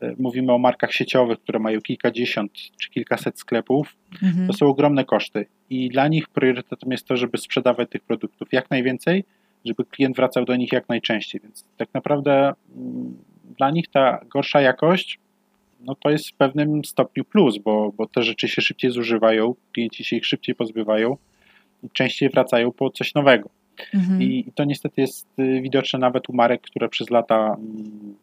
e, mówimy o markach sieciowych, które mają kilkadziesiąt czy kilkaset sklepów, mhm. to są ogromne koszty i dla nich priorytetem jest to, żeby sprzedawać tych produktów jak najwięcej, żeby klient wracał do nich jak najczęściej, więc tak naprawdę mm, dla nich ta gorsza jakość no to jest w pewnym stopniu plus, bo, bo te rzeczy się szybciej zużywają, klienci się ich szybciej pozbywają i częściej wracają po coś nowego. Mhm. I to niestety jest y, widoczne nawet u marek, które przez lata mm,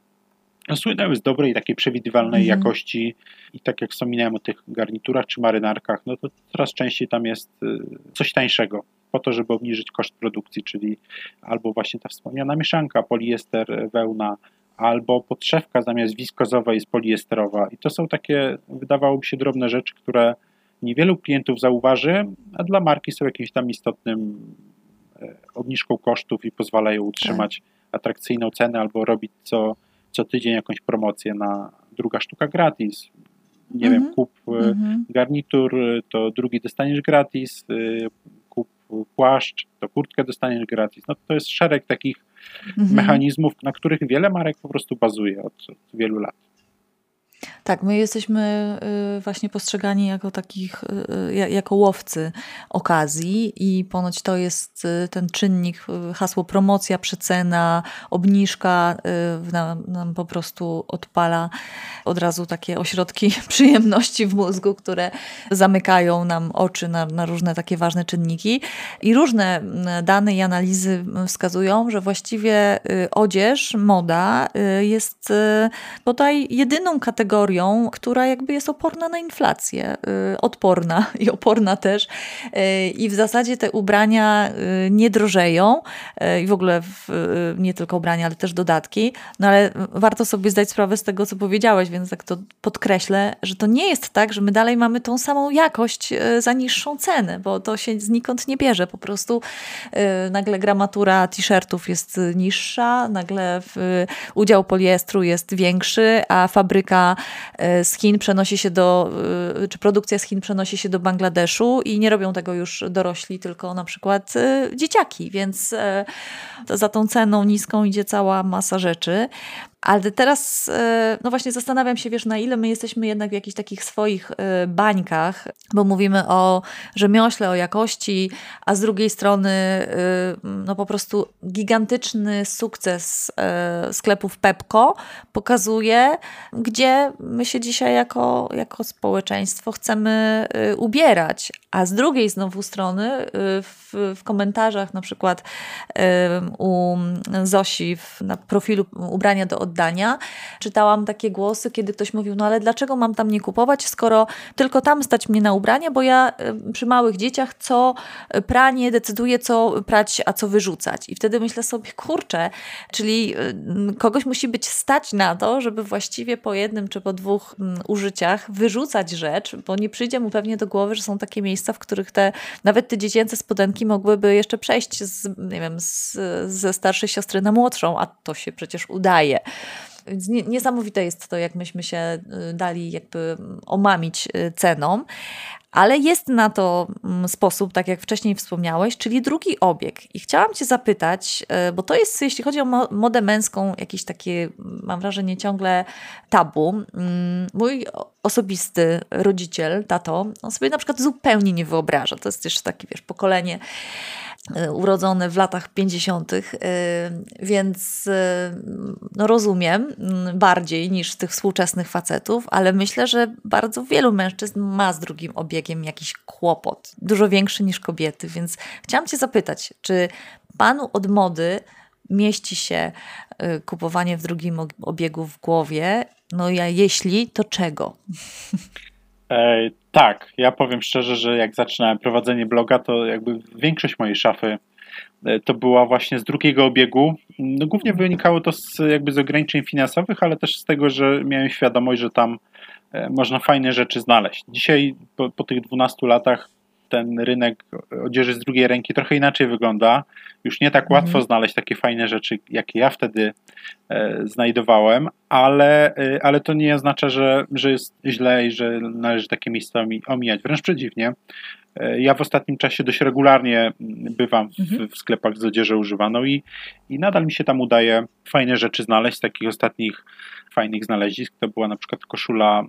słynęły z dobrej, takiej przewidywalnej mhm. jakości i tak jak wspominałem o tych garniturach czy marynarkach, no to coraz częściej tam jest y, coś tańszego po to, żeby obniżyć koszt produkcji, czyli albo właśnie ta wspomniana mieszanka, poliester, wełna, albo podszewka zamiast wiskozowej jest poliesterowa. I to są takie, wydawałoby się, drobne rzeczy, które niewielu klientów zauważy, a dla marki są jakimś tam istotnym obniżką kosztów i pozwalają utrzymać tak. atrakcyjną cenę albo robić co, co tydzień jakąś promocję na druga sztuka gratis. Nie wiem, mhm. kup mm garnitur, to drugi dostaniesz gratis, e, kup płaszcz, to kurtkę dostaniesz gratis. No to jest szereg takich mhm. mechanizmów, na których wiele marek po prostu bazuje od, od wielu lat. Tak, my jesteśmy y, właśnie postrzegani jako takich, y, y, jako łowcy okazji i ponoć to jest ten czynnik, hasło promocja, przecena, obniżka nam, nam po prostu odpala od razu takie ośrodki przyjemności w mózgu, które zamykają nam oczy na, na różne takie ważne czynniki. I różne dane i analizy wskazują, że właściwie odzież, moda jest bodaj jedyną kategorią, kategorią, która jakby jest oporna na inflację, y, odporna i oporna też. Y, I w zasadzie te ubrania y, nie drożeją i w ogóle nie tylko ubrania, ale też dodatki. No ale warto sobie zdać sprawę z tego, co powiedziałeś, więc tak to podkreślę, że to nie jest tak, że my dalej mamy tą samą jakość za niższą cenę, bo to się znikąd nie bierze. Po prostu nagle gramatura t-shirtów jest niższa, nagle udział poliestru jest większy, a fabryka z Chin przenosi się do, e, czy produkcja z Chin przenosi się do Bangladeszu i nie robią tego już dorośli, tylko na przykład e, dzieciaki, więc za tą ceną niską idzie cała masa rzeczy. Ale teraz, e, no właśnie zastanawiam się, wiesz, na ile my jesteśmy jednak w jakichś takich swoich e, bańkach, bo mówimy o rzemiośle, o jakości, a z drugiej strony, e, no po prostu gigantyczny sukces sklepów Pepko pokazuje, gdzie my się dzisiaj jako, jako społeczeństwo chcemy ubierać. A z drugiej znowu strony, w, w komentarzach, na przykład u Zosi na profilu ubrania do oddania. Czytałam takie głosy, kiedy ktoś mówił, no ale dlaczego mam tam nie kupować, skoro tylko tam stać mnie na ubranie, bo ja y, przy małych dzieciach co pranie decyduje, co prać, a co wyrzucać. I wtedy myślę sobie, kurczę, czyli y, kogoś musi być stać na to, żeby właściwie po jednym czy po dwóch mm, użyciach wyrzucać rzecz, bo nie przyjdzie mu pewnie do głowy, że są takie miejsca, w których te nawet te dziecięce spodenki mogłyby jeszcze przejść z, nie wiem, z, ze starszej siostry na młodszą, a to się przecież udaje. Więc niesamowite jest to, jak myśmy się y, dali jakby omamić y, ceną. Ale jest na to mm, sposób, tak jak wcześniej wspomniałeś, czyli drugi obieg. I chciałam Cię zapytać, y, bo to jest, jeśli chodzi o modę męską, jakieś takie, mam wrażenie, ciągle tabu. Mm, mój osobisty rodziciel, tato, on sobie na przykład zupełnie nie wyobraża. To jest też takie, wiesz, pokolenie urodzony w latach 50., e, więc e, no rozumiem mm, bardziej niż tych współczesnych facetów, ale myślę, że bardzo wielu mężczyzn ma z drugim obiegiem jakiś kłopot, dużo większy niż kobiety, więc chciałam Cię zapytać, czy panu od mody mieści się kupowanie w drugim obiegu w głowie? No ja jeśli, to czego? Tak, ja powiem szczerze, że jak zaczynałem prowadzenie bloga, to jakby większość mojej szafy e, to była właśnie z drugiego obiegu. No, głównie wynikało to z, jakby z ograniczeń finansowych, ale też z tego, że miałem świadomość, że tam e, można fajne rzeczy znaleźć. Dzisiaj, po, po tych 12 latach, ten rynek odzieży z drugiej ręki trochę inaczej wygląda. Już nie tak mhm. łatwo znaleźć takie fajne rzeczy, jakie ja wtedy e, znajdowałem, ale, e, ale to nie oznacza, że, że jest źle i że należy takie miejsca omijać. Wręcz przeciwnie. E, ja w ostatnim czasie dość regularnie bywam w, mhm. w, sklepach z odzieżą używaną i, i nadal mi się tam udaje fajne rzeczy znaleźć z takich ostatnich fajnych znalezisk. To była na przykład koszula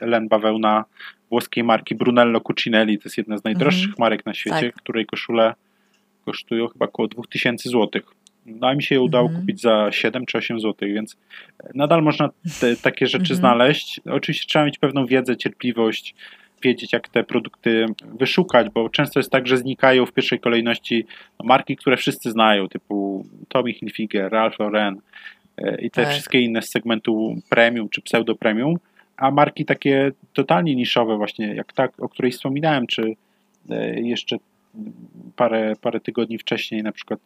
len bawełna włoskiej marki Brunello Cucinelli. To jest jedna z najdroższych mhm. marek na świecie, tak. której koszule kosztują chyba około 2000 zł. No a mi się je udało mhm. kupić za 7 czy 8 zł, więc nadal można te, takie rzeczy mhm. znaleźć. Oczywiście trzeba mieć pewną wiedzę, cierpliwość, wiedzieć, jak te produkty wyszukać, bo często jest tak, że znikają w pierwszej kolejności marki, które wszyscy znają, typu Tommy Hilfiger, Ralph Lauren e, i te tak. wszystkie inne z segmentu premium czy pseudo premium, a marki takie totalnie niszowe właśnie, jak ta, o której wspominałem, czy e, jeszcze parę, parę tygodni wcześniej na przykład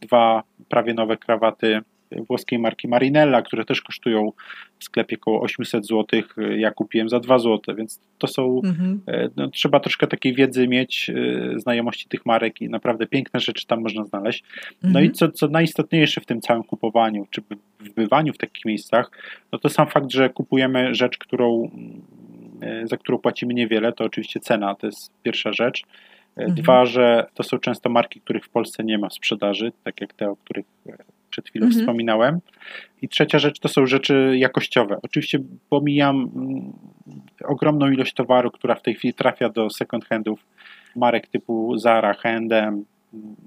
dwa prawie nowe krawaty włoskiej marki Marinella, które też kosztują w sklepie około 800 zł. Ja kupiłem za 2 zł, więc to są. Mhm. E, no, trzeba troszkę takiej wiedzy mieć, e, znajomości tych marek i naprawdę piękne rzeczy tam można znaleźć. No mhm. i co, co najistotniejsze w tym całym kupowaniu, czy w bywaniu w takich miejscach, no to sam fakt, że kupujemy rzecz, którą, e, za którą płacimy niewiele, to oczywiście cena, to jest pierwsza rzecz. Mhm. Dwa, że to są często marki, których w Polsce nie ma sprzedaży, tak jak te, o których przed chwilą mhm. wspominałem. I trzecia rzecz to są rzeczy jakościowe. Oczywiście pomijam mm, ogromną ilość towaru, która w tej chwili trafia do second handów marek typu Zara, H&M,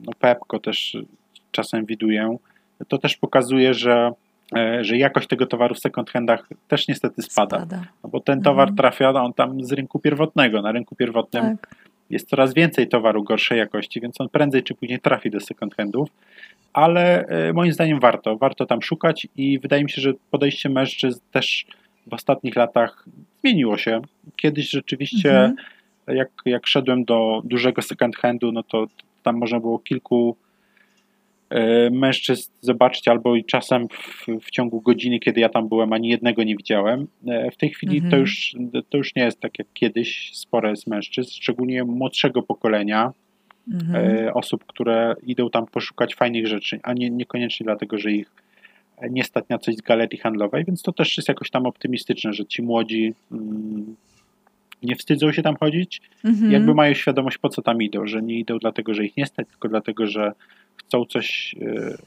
no Pepco też czasem widuję. To też pokazuje, że e, że jakość tego towaru w second handach też niestety spada. spada. No bo ten towar mhm. trafia on tam z rynku pierwotnego. Na rynku pierwotnym tak. jest coraz więcej towaru gorszej jakości, więc on prędzej czy później trafi do second handów ale e, moim zdaniem warto, warto tam szukać i wydaje mi się, że podejście mężczyzn też w ostatnich latach zmieniło się. Kiedyś rzeczywiście, mhm. jak, jak szedłem do dużego second handu, no to tam można było kilku e, mężczyzn zobaczyć, albo i czasem w, w, ciągu godziny, kiedy ja tam byłem, ani jednego nie widziałem. E, w tej chwili mhm. to, już, to już nie jest tak jak kiedyś, spore jest mężczyzn, szczególnie młodszego pokolenia, mhm. E, osób, które idą tam poszukać fajnych rzeczy, a nie, niekoniecznie dlatego, że ich nie stać na coś z galerii handlowej, więc to też jest jakoś tam optymistyczne, że ci młodzi mm, nie wstydzą się tam chodzić, mhm. jakby mają świadomość, po co tam idą, że nie idą dlatego, że ich nie stać, tylko dlatego, że chcą coś e,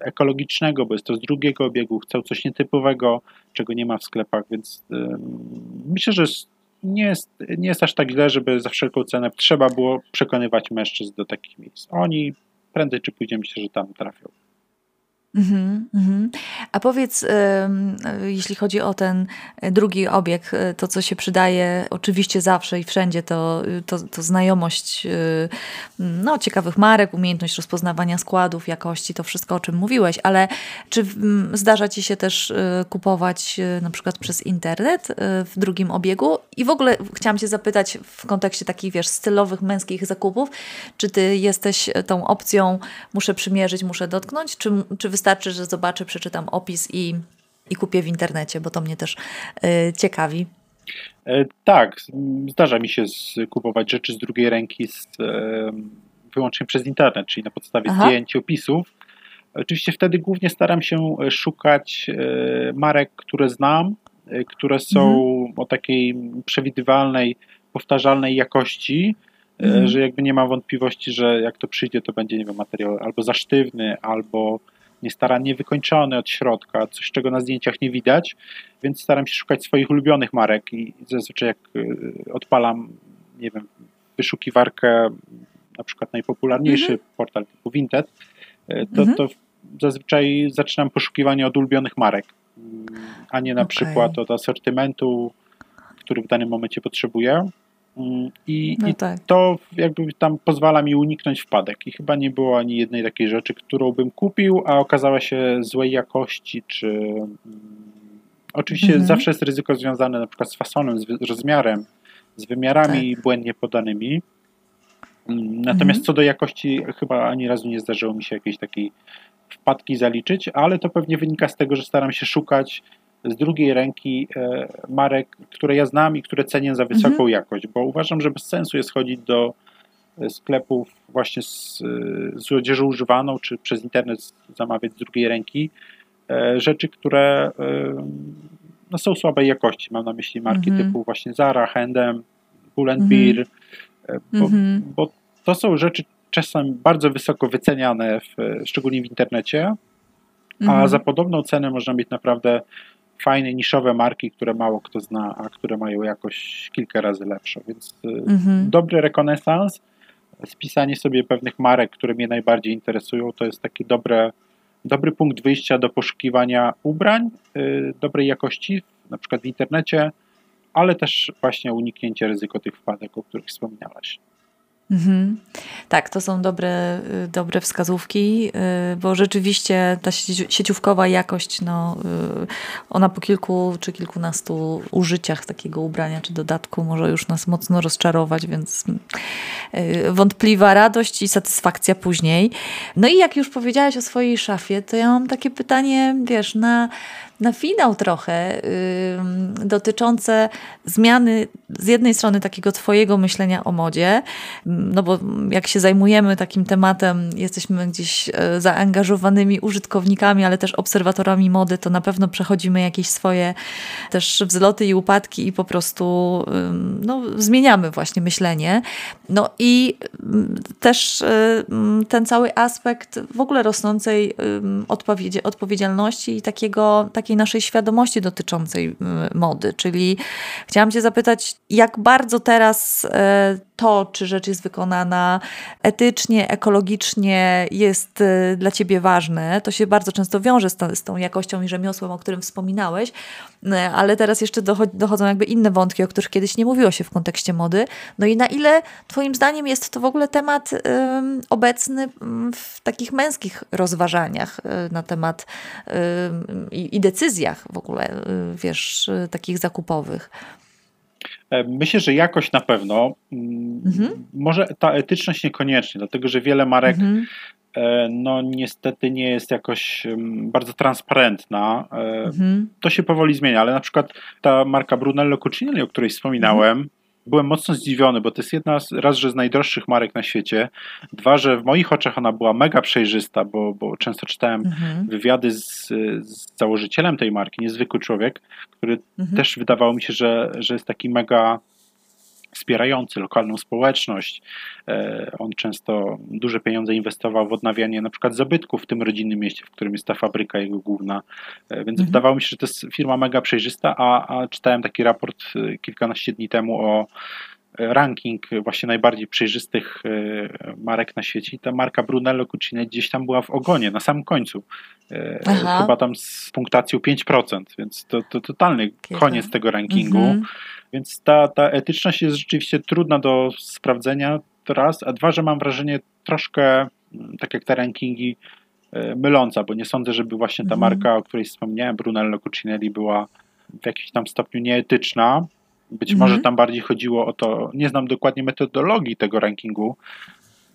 ekologicznego, bo jest to z drugiego obiegu, chcą coś nietypowego, czego nie ma w sklepach, więc myślę, że nie jest, nie jest aż tak źle, żeby za wszelką cenę trzeba było przekonywać mężczyzn do takich miejsc. Oni prędzej czy później myślę, że tam trafią. Mm -hmm. A powiedz, jeśli chodzi o ten drugi obieg, e, to co się przydaje oczywiście zawsze i wszędzie, to, to, to, znajomość y, no, ciekawych marek, umiejętność rozpoznawania składów, jakości, to wszystko o czym mówiłeś, ale czy zdarza Ci się też y, kupować y, na przykład przez internet w drugim obiegu? I w ogóle chciałam Cię zapytać w kontekście takich, wiesz, stylowych, męskich zakupów, czy Ty jesteś tą opcją, muszę przymierzyć, muszę dotknąć, czy, czy wystarczy wystarczy, że zobaczę, przeczytam opis i, i kupię w internecie, bo to mnie też y, ciekawi. E, tak, zdarza mi się kupować rzeczy z drugiej ręki z, e, wyłącznie przez internet, czyli na podstawie Aha. zdjęć, opisów. Oczywiście wtedy głównie staram się szukać e, marek, które znam, które są mhm. o takiej przewidywalnej, powtarzalnej jakości, mhm. że jakby nie ma wątpliwości, że jak to przyjdzie, to będzie nie wiem, materiał albo za sztywny, albo niestarannie wykończony od środka, coś czego na zdjęciach nie widać, więc staram się szukać swoich ulubionych marek i zazwyczaj jak y, odpalam, nie wiem, wyszukiwarkę, na przykład najpopularniejszy mhm. portal typu Vinted, y, to, mhm. to zazwyczaj zaczynam poszukiwanie od ulubionych marek, mm, a nie na okay. przykład od asortymentu, który w danym momencie potrzebuję. I, no tak. i, to jakby tam pozwala mi uniknąć wpadek. I chyba nie było ani jednej takiej rzeczy, którą bym kupił, a okazała się złej jakości, czy. Mm, oczywiście mhm. zawsze jest ryzyko związane na przykład z fasonem, z rozmiarem, z wymiarami tak. błędnie podanymi. Mm, natomiast mhm. co do jakości, chyba ani razu nie zdarzyło mi się jakiejś takiej wpadki zaliczyć, ale to pewnie wynika z tego, że staram się szukać z drugiej ręki e, marek, które ja znam i które cenię za wysoką mhm. jakość, bo uważam, że bez sensu jest chodzić do e, sklepów właśnie z, z odzieżą używaną, czy przez internet zamawiać z drugiej ręki rzeczy, które no, są słabej jakości. Mam na myśli marki mhm. typu właśnie Zara, H&M, Pull and mhm. Beer, bo, mhm. bo to są rzeczy czasem bardzo wysoko wyceniane, w, szczególnie w internecie, a mhm. za podobną cenę można mieć naprawdę fajne, niszowe marki, które mało kto zna, a które mają jakoś kilka razy lepszą. Więc y, mhm. dobry rekonesans, spisanie sobie pewnych marek, które mnie najbardziej interesują, to jest taki dobre, dobry punkt wyjścia do poszukiwania ubrań y, dobrej jakości, na przykład w internecie, ale też właśnie uniknięcie ryzyko tych wpadek, o których wspominałaś. Mhm. Tak, to są dobre, y, dobre wskazówki, y, bo rzeczywiście ta sieciówkowa jakość, no, y, ona po kilku czy kilkunastu użyciach takiego ubrania czy dodatku może już nas mocno rozczarować, więc wątpliwa radość i satysfakcja później. No i jak już powiedziałaś o swojej szafie, to ja mam takie pytanie, wiesz, na na finał trochę yy, dotyczące zmiany z jednej strony takiego Twojego myślenia o modzie, no bo jak się zajmujemy takim tematem, jesteśmy gdzieś e, zaangażowanymi użytkownikami, ale też obserwatorami mody, to na pewno przechodzimy jakieś swoje też wzloty i upadki i po prostu yy, no, zmieniamy właśnie myślenie. No i też yy, ten cały aspekt w ogóle rosnącej odpowiedzialności i takiego, takiego takiej naszej świadomości dotyczącej y, mody. Czyli chciałam Cię zapytać, jak bardzo teraz e, to, czy rzecz jest wykonana etycznie, ekologicznie, jest y, dla Ciebie ważne. To się bardzo często wiąże z, z tą jakością i rzemiosłem, o którym wspominałeś, y, ale teraz jeszcze dochodzą jakby inne wątki, o których kiedyś nie mówiło się w kontekście mody. No i na ile Twoim zdaniem jest to w ogóle temat um, obecny w takich męskich rozważaniach na temat um, i, i decyzjach w ogóle, wiesz, takich zakupowych? E, myślę, że jakość na pewno. Mm, mhm. Może ta etyczność niekoniecznie, dlatego że wiele marek mhm. E, no niestety nie jest jakoś bardzo transparentna. E, mhm. To się powoli zmienia, ale na przykład ta marka Brunello Cucinelli, o której wspominałem, mhm byłem mocno zdziwiony, bo to jest jedna z, raz, że z najdroższych marek na świecie, dwa, że w moich oczach ona była mega przejrzysta, bo, bo często czytałem mhm. wywiady z, z założycielem tej marki, niezwykły człowiek, który mhm. też wydawało mi się, że, że jest taki mega wspierający lokalną społeczność. E, on często duże pieniądze inwestował w odnawianie na przykład zabytków w tym rodzinnym mieście, w którym jest ta fabryka jego główna. E, więc mhm. wydawało mi się, że to jest firma mega przejrzysta, a, a czytałem taki raport e, kilkanaście dni temu o ranking właśnie najbardziej przejrzystych marek na świecie i ta marka Brunello Cucine gdzieś tam była w ogonie, na samym końcu. Aha. Chyba tam z punktacją 5%, więc to, to totalny koniec tego rankingu. Mhm. Więc ta, ta etyczność jest rzeczywiście trudna do sprawdzenia, to raz, a dwa, że mam wrażenie troszkę, mm, tak jak te rankingi, e, myląca, bo nie sądzę, żeby właśnie ta mhm. marka, o której wspomniałem, Brunello Cucinelli, była w jakimś tam stopniu nieetyczna. Być mhm. może tam bardziej chodziło o to, nie znam dokładnie metodologii tego rankingu,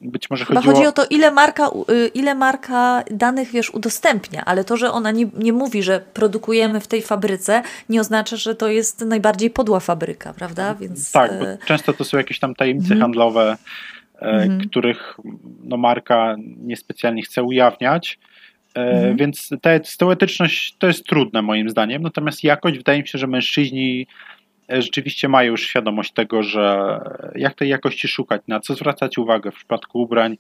być może Chyba chodziło... chodzi o to, ile marka, y, ile marka danych, wiesz, udostępnia, ale to, że ona nie, nie mówi, że produkujemy w tej fabryce, nie oznacza, że to jest najbardziej podła fabryka, prawda? Więc... Tak, bo e, często to są jakieś tam tajemnice mhm. handlowe, e, mhm. których no, marka niespecjalnie chce ujawniać. E, mhm. Więc ta, teoretyczność to jest trudne moim zdaniem, natomiast jakość wydaje mi się, że mężczyźni rzeczywiście mają już świadomość tego, że jak tej jakości szukać, na co zwracać uwagę w przypadku ubrań,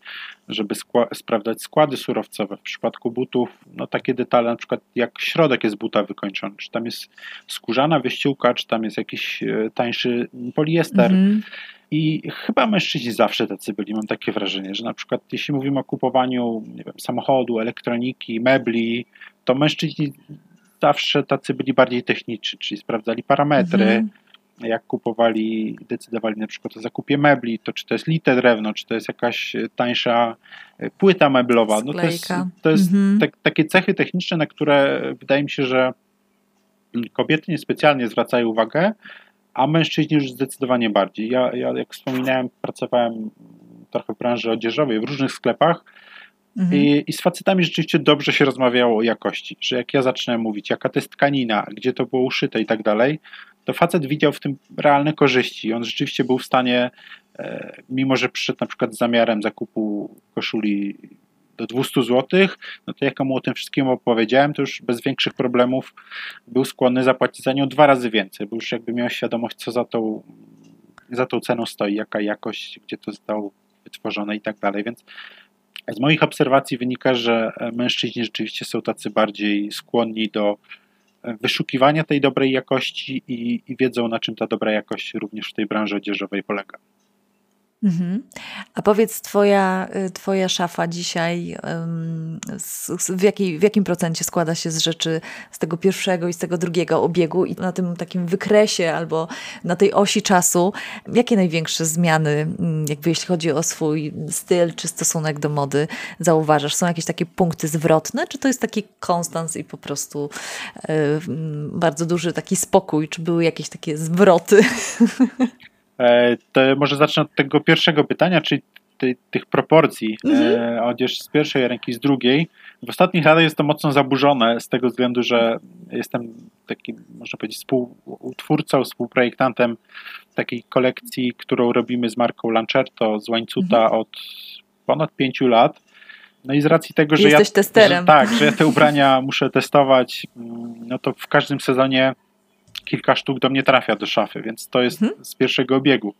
żeby skła- sprawdzać składy surowcowe, w przypadku butów, no takie detale, na przykład jak środek jest buta wykończony, czy tam jest skórzana wyściółka, czy tam jest jakiś e, tańszy poliester. Mhm. I chyba mężczyźni zawsze tacy byli, mam takie wrażenie, że na przykład jeśli mówimy o kupowaniu wiem, samochodu, elektroniki, mebli, to mężczyźni zawsze tacy byli bardziej techniczni, czyli sprawdzali parametry, mhm jak kupowali, decydowali na przykład o zakupie mebli, to czy to jest lite drewno, czy to jest jakaś tańsza e, płyta meblowa. No to jest, to jest mhm. te, takie cechy techniczne, na które wydaje mi się, że kobiety niespecjalnie zwracają uwagę, a mężczyźni już zdecydowanie bardziej. Ja, ja jak wspominałem, pracowałem trochę w branży odzieżowej w różnych sklepach Mhm. I, I, z facetami rzeczywiście dobrze się rozmawiało o jakości, że jak ja zaczynałem mówić, jaka to jest tkanina, gdzie to było uszyte i tak dalej, to facet widział w tym realne korzyści. On rzeczywiście był w stanie, e, mimo że przyszedł na przykład z zamiarem zakupu koszuli do 200 zł, no to jak mu o tym wszystkim opowiedziałem, to już bez większych problemów był skłonny zapłacić za nią dwa razy więcej, bo już jakby miał świadomość, co za tą, za tą ceną stoi, jaka jakość, gdzie to zostało wytworzone i tak dalej, więc z moich obserwacji wynika, że mężczyźni rzeczywiście są tacy bardziej skłonni do wyszukiwania tej dobrej jakości i, i wiedzą, na czym ta dobra jakość również w tej branży odzieżowej polega. Mhm. A powiedz, twoja, y, twoja szafa dzisiaj w, jakiej, w jakim procencie składa się z rzeczy z tego pierwszego i z tego drugiego obiegu i na tym takim wykresie albo na tej osi czasu, jakie największe zmiany, mm, jakby jeśli chodzi o swój styl czy stosunek do mody zauważasz? Są jakieś takie punkty zwrotne, czy to jest taki konstans i po prostu yy, bardzo duży taki spokój, czy były jakieś takie zwroty? E, to może zacznę od tego pierwszego pytania, czyli tej, tych proporcji mhm. E, odzież z pierwszej ręki, z drugiej. W ostatnich latach jest to mocno zaburzone z tego względu, że jestem takim, można powiedzieć, współtwórcą, współprojektantem takiej kolekcji, którą robimy z marką Lancerto z Łańcuta mhm. od ponad pięciu lat. No i z racji tego, że Jesteś ja, testerem. Że, tak, że ja te ubrania muszę testować, mm, no to w każdym sezonie kilka sztuk do mnie trafia do szafy, więc to jest mhm. z pierwszego obiegu.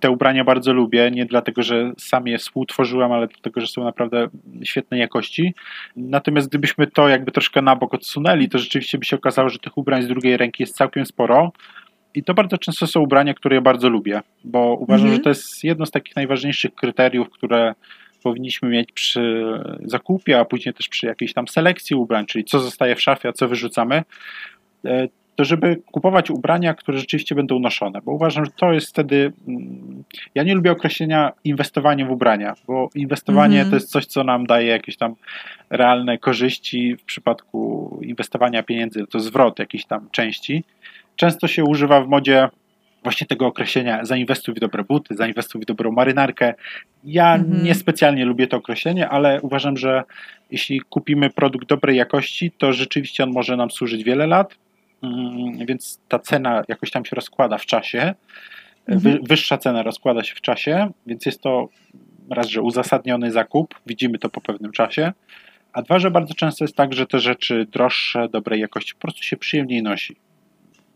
Te ubrania bardzo lubię, nie dlatego, że sam je współtworzyłem, ale dlatego, że są naprawdę świetnej jakości. Natomiast gdybyśmy to jakby troszkę na bok odsunęli, to rzeczywiście by się okazało, że tych ubrań z drugiej ręki jest całkiem sporo. I to bardzo często są ubrania, które ja bardzo lubię, bo uważam, mhm. że to jest jedno z takich najważniejszych kryteriów, które powinniśmy mieć przy zakupie, a później też przy jakiejś tam selekcji ubrań, czyli co zostaje w szafie, a co wyrzucamy. To żeby kupować ubrania, które rzeczywiście będą noszone, bo uważam, że to jest wtedy. Mm, ja nie lubię określenia inwestowanie w ubrania, bo inwestowanie mm -hmm. to jest coś, co nam daje jakieś tam realne korzyści. W przypadku inwestowania pieniędzy to zwrot jakiejś tam części. Często się używa w modzie właśnie tego określenia zainwestuj w dobre buty, zainwestuj w dobrą marynarkę. Ja mm -hmm. niespecjalnie lubię to określenie, ale uważam, że jeśli kupimy produkt dobrej jakości, to rzeczywiście on może nam służyć wiele lat Mm, więc ta cena jakoś tam się rozkłada w czasie. Mhm. Wyższa cena rozkłada się w czasie, więc jest to raz, że uzasadniony zakup, widzimy to po pewnym czasie, a dwa, że bardzo często jest tak, że te rzeczy droższe, dobrej jakości po prostu się przyjemniej nosi.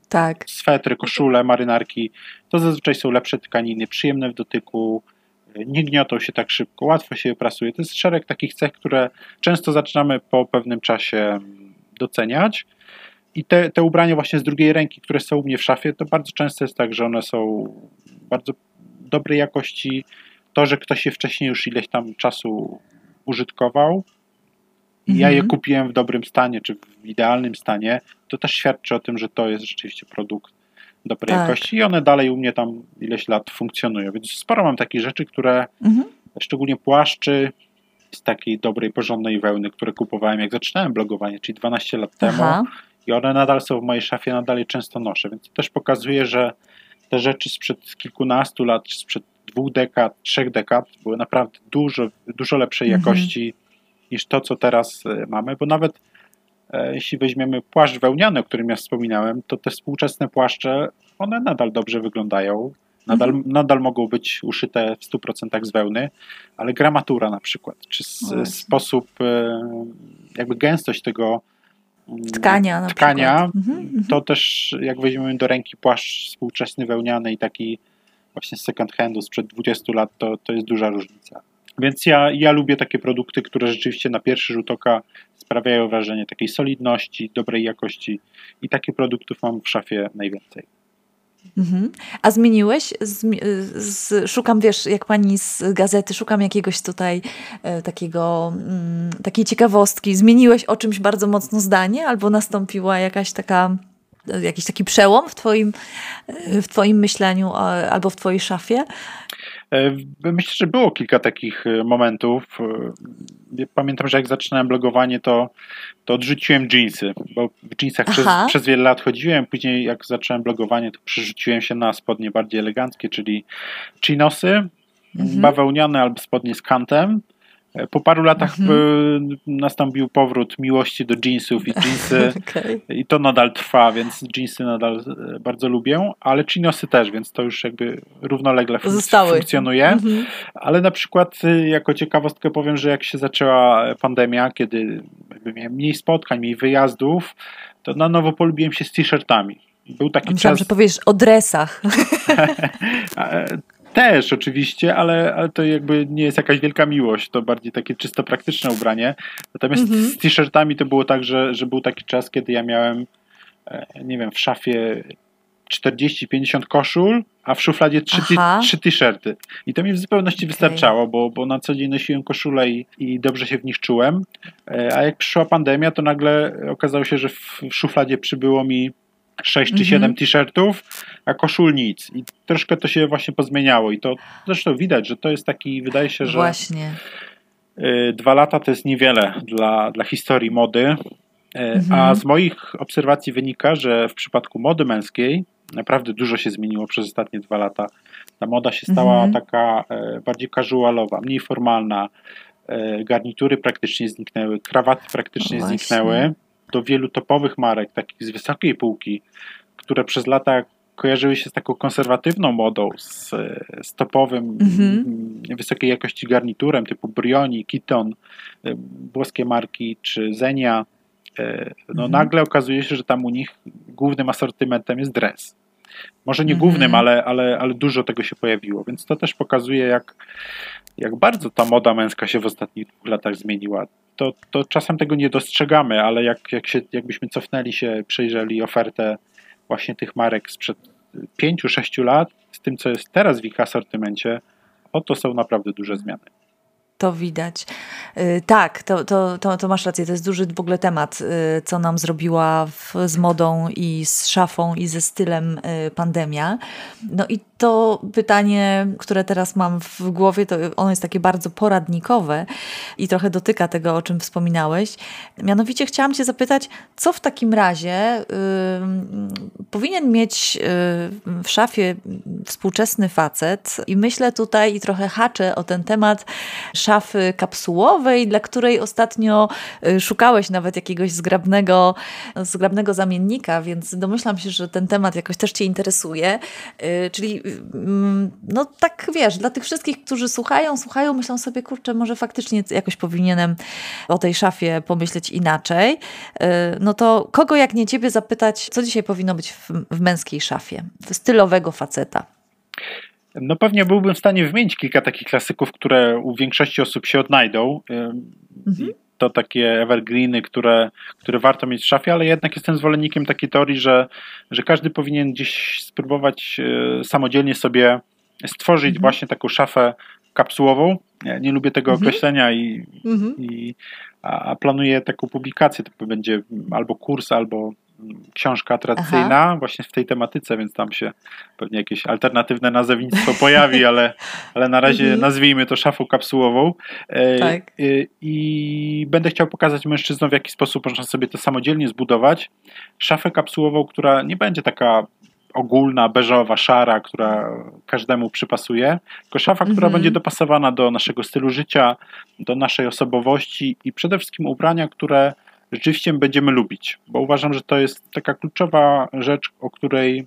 Tak. Swetry, koszule, marynarki to zazwyczaj są lepsze tkaniny, przyjemne w dotyku, nie gniotą się tak szybko, łatwo się je prasuje. To jest szereg takich cech, które często zaczynamy po pewnym czasie doceniać. I te, te ubrania właśnie z drugiej ręki, które są u mnie w szafie, to bardzo często jest tak, że one są bardzo dobrej jakości. To, że ktoś je wcześniej już ileś tam czasu użytkował i mhm. ja je mhm. kupiłem w dobrym stanie, czy w idealnym stanie, to też świadczy o tym, że to jest rzeczywiście produkt dobrej tak. jakości i one dalej u mnie tam ileś lat funkcjonują. Więc sporo mam takich rzeczy, które mhm. szczególnie płaszczy z takiej dobrej, porządnej wełny, które kupowałem jak zaczynałem blogowanie, czyli 12 lat temu. I one nadal są w mojej szafie, nadal je często noszę, więc to też pokazuje, że te rzeczy sprzed kilkunastu lat, sprzed dwóch dekad, trzech dekad były naprawdę dużo, dużo lepszej mhm. jakości niż to, co teraz e, mamy, bo nawet e, jeśli weźmiemy płaszcz wełniany, o którym ja wspominałem, to te współczesne płaszcze, one nadal dobrze wyglądają, nadal, mhm. nadal mogą być uszyte w 100% z wełny, ale gramatura na przykład, czy sposób, e, jakby gęstość tego tkania, na tkania mhm, mhm, to też jak weźmiemy do ręki płaszcz współczesny wełniany i taki właśnie z second handu sprzed 20 lat, to, to jest duża różnica. Więc ja, ja lubię takie produkty, które rzeczywiście na pierwszy rzut oka sprawiają wrażenie takiej solidności, dobrej jakości i takich produktów mam w szafie najwięcej. Mhm. A zmieniłeś? z, szukam, wiesz, jak pani z gazety, szukam jakiegoś tutaj e, takiego, mm, takiej ciekawostki. Zmieniłeś o czymś bardzo mocno zdanie, albo nastąpiła jakaś taka, e, jakiś taki przełom w twoim, e, w twoim myśleniu albo w twojej szafie? E, myślę, że było kilka takich e, momentów. E, pamiętam, że jak zaczynałem blogowanie, to, to odrzuciłem jeansy, bo w jeansach przez, przez, wiele lat chodziłem. Później, jak zacząłem blogowanie, to przerzuciłem się na spodnie bardziej eleganckie, czyli chinosy, mhm. bawełniane albo spodnie z kantem. Po paru latach mhm. nastąpił powrót miłości do jeansów i jeansy okay. i to nadal trwa, więc jeansy nadal bardzo lubię, ale chinosy też, więc to już jakby równolegle fun- funkcjonuje. Mhm. Ale na przykład jako ciekawostkę powiem, że jak się zaczęła pandemia, kiedy miałem mniej spotkań, mniej wyjazdów, to na nowo polubiłem się z t-shirtami. Był taki Myślałam, czas... że powiesz o dresach. Też oczywiście, ale, ale to jakby nie jest jakaś wielka miłość, to bardziej takie czysto praktyczne ubranie. Natomiast mhm. z t-shirtami to było tak, że, że był taki czas, kiedy ja miałem, e, nie wiem, w szafie 40-50 koszul, a w szufladzie 3 t-shirty. I to mi w zupełności okay. wystarczało, bo, bo na co dzień nosiłem koszulę i, i dobrze się w nich czułem. E, a jak przyszła pandemia, to nagle okazało się, że w szufladzie przybyło mi 6 czy 7 mhm. t-shirtów, a koszul nic. I troszkę to się właśnie pozmieniało. I to zresztą widać, że to jest taki, wydaje się, że. Właśnie. Y, dwa lata to jest niewiele dla, dla historii mody. Y, mhm. A z moich obserwacji wynika, że w przypadku mody męskiej naprawdę dużo się zmieniło przez ostatnie dwa lata. Ta moda się stała mhm. taka e, bardziej casualowa, mniej formalna. E, garnitury praktycznie zniknęły, krawaty praktycznie no zniknęły do wielu topowych marek, takich z wysokiej półki, które przez lata kojarzyły się z taką konserwatywną modą, z, z topowym, mhm. wysokiej jakości garniturem typu Brioni, Kiton, y, włoskie marki czy Zenia. Y, no mhm. nagle okazuje się, że tam u nich głównym asortymentem jest dres. Może nie mhm. głównym, ale, ale, ale dużo tego się pojawiło, więc to też pokazuje, jak, jak bardzo ta moda męska się w ostatnich latach zmieniła to, to czasem tego nie dostrzegamy, ale jak, jak się, jakbyśmy cofnęli się, przejrzeli ofertę właśnie tych marek sprzed 5-6 lat z tym, co jest teraz w ich asortymencie, oto są naprawdę duże zmiany. To widać. Y, tak, to, to, to, to, masz rację. To jest duży w ogóle temat, y, co nam zrobiła w, z modą i z szafą i ze stylem y, pandemia. No i to pytanie, które teraz mam w głowie, to ono jest takie bardzo poradnikowe i trochę dotyka tego, o czym wspominałeś. Mianowicie chciałam Cię zapytać, co w takim razie y, powinien mieć y, w szafie współczesny facet? I myślę tutaj i trochę haczę o ten temat szafy kapsułowej, dla której ostatnio y, szukałeś nawet jakiegoś zgrabnego, zgrabnego zamiennika, więc domyślam się, że ten temat jakoś też Cię interesuje. Y, czyli Mm, no tak wiesz, dla tych wszystkich, którzy słuchają, słuchają, myślą sobie, kurczę, może faktycznie jakoś powinienem o tej szafie pomyśleć inaczej. Y, no to kogo jak nie ciebie zapytać, co dzisiaj powinno być w, w męskiej szafie? Stylowego faceta. No pewnie byłbym w stanie wymienić kilka takich klasyków, które u większości osób się odnajdą. Mhm to takie evergreeny, które, które warto mieć w szafie, ale jednak jestem zwolennikiem takiej teorii, że, że każdy powinien gdzieś spróbować e, samodzielnie sobie stworzyć mhm. właśnie taką szafę kapsułową. Ja nie lubię tego mhm. określenia i, mhm. i a planuję taką publikację, to będzie albo kurs, albo książka tradycyjna Aha. właśnie w tej tematyce, więc tam się pewnie jakieś alternatywne nazewnictwo pojawi, ale, ale na razie mhm. nazwijmy to szafą kapsułową. E, tak. E, I będę chciał pokazać mężczyznom, w jaki sposób można sobie to samodzielnie zbudować. Szafę kapsułową, która nie będzie taka ogólna, beżowa, szara, która każdemu przypasuje, tylko szafa, która mhm. będzie dopasowana do naszego stylu życia, do naszej osobowości i przede wszystkim ubrania, które rzeczywiście będziemy lubić, bo uważam, że to jest taka kluczowa rzecz, o której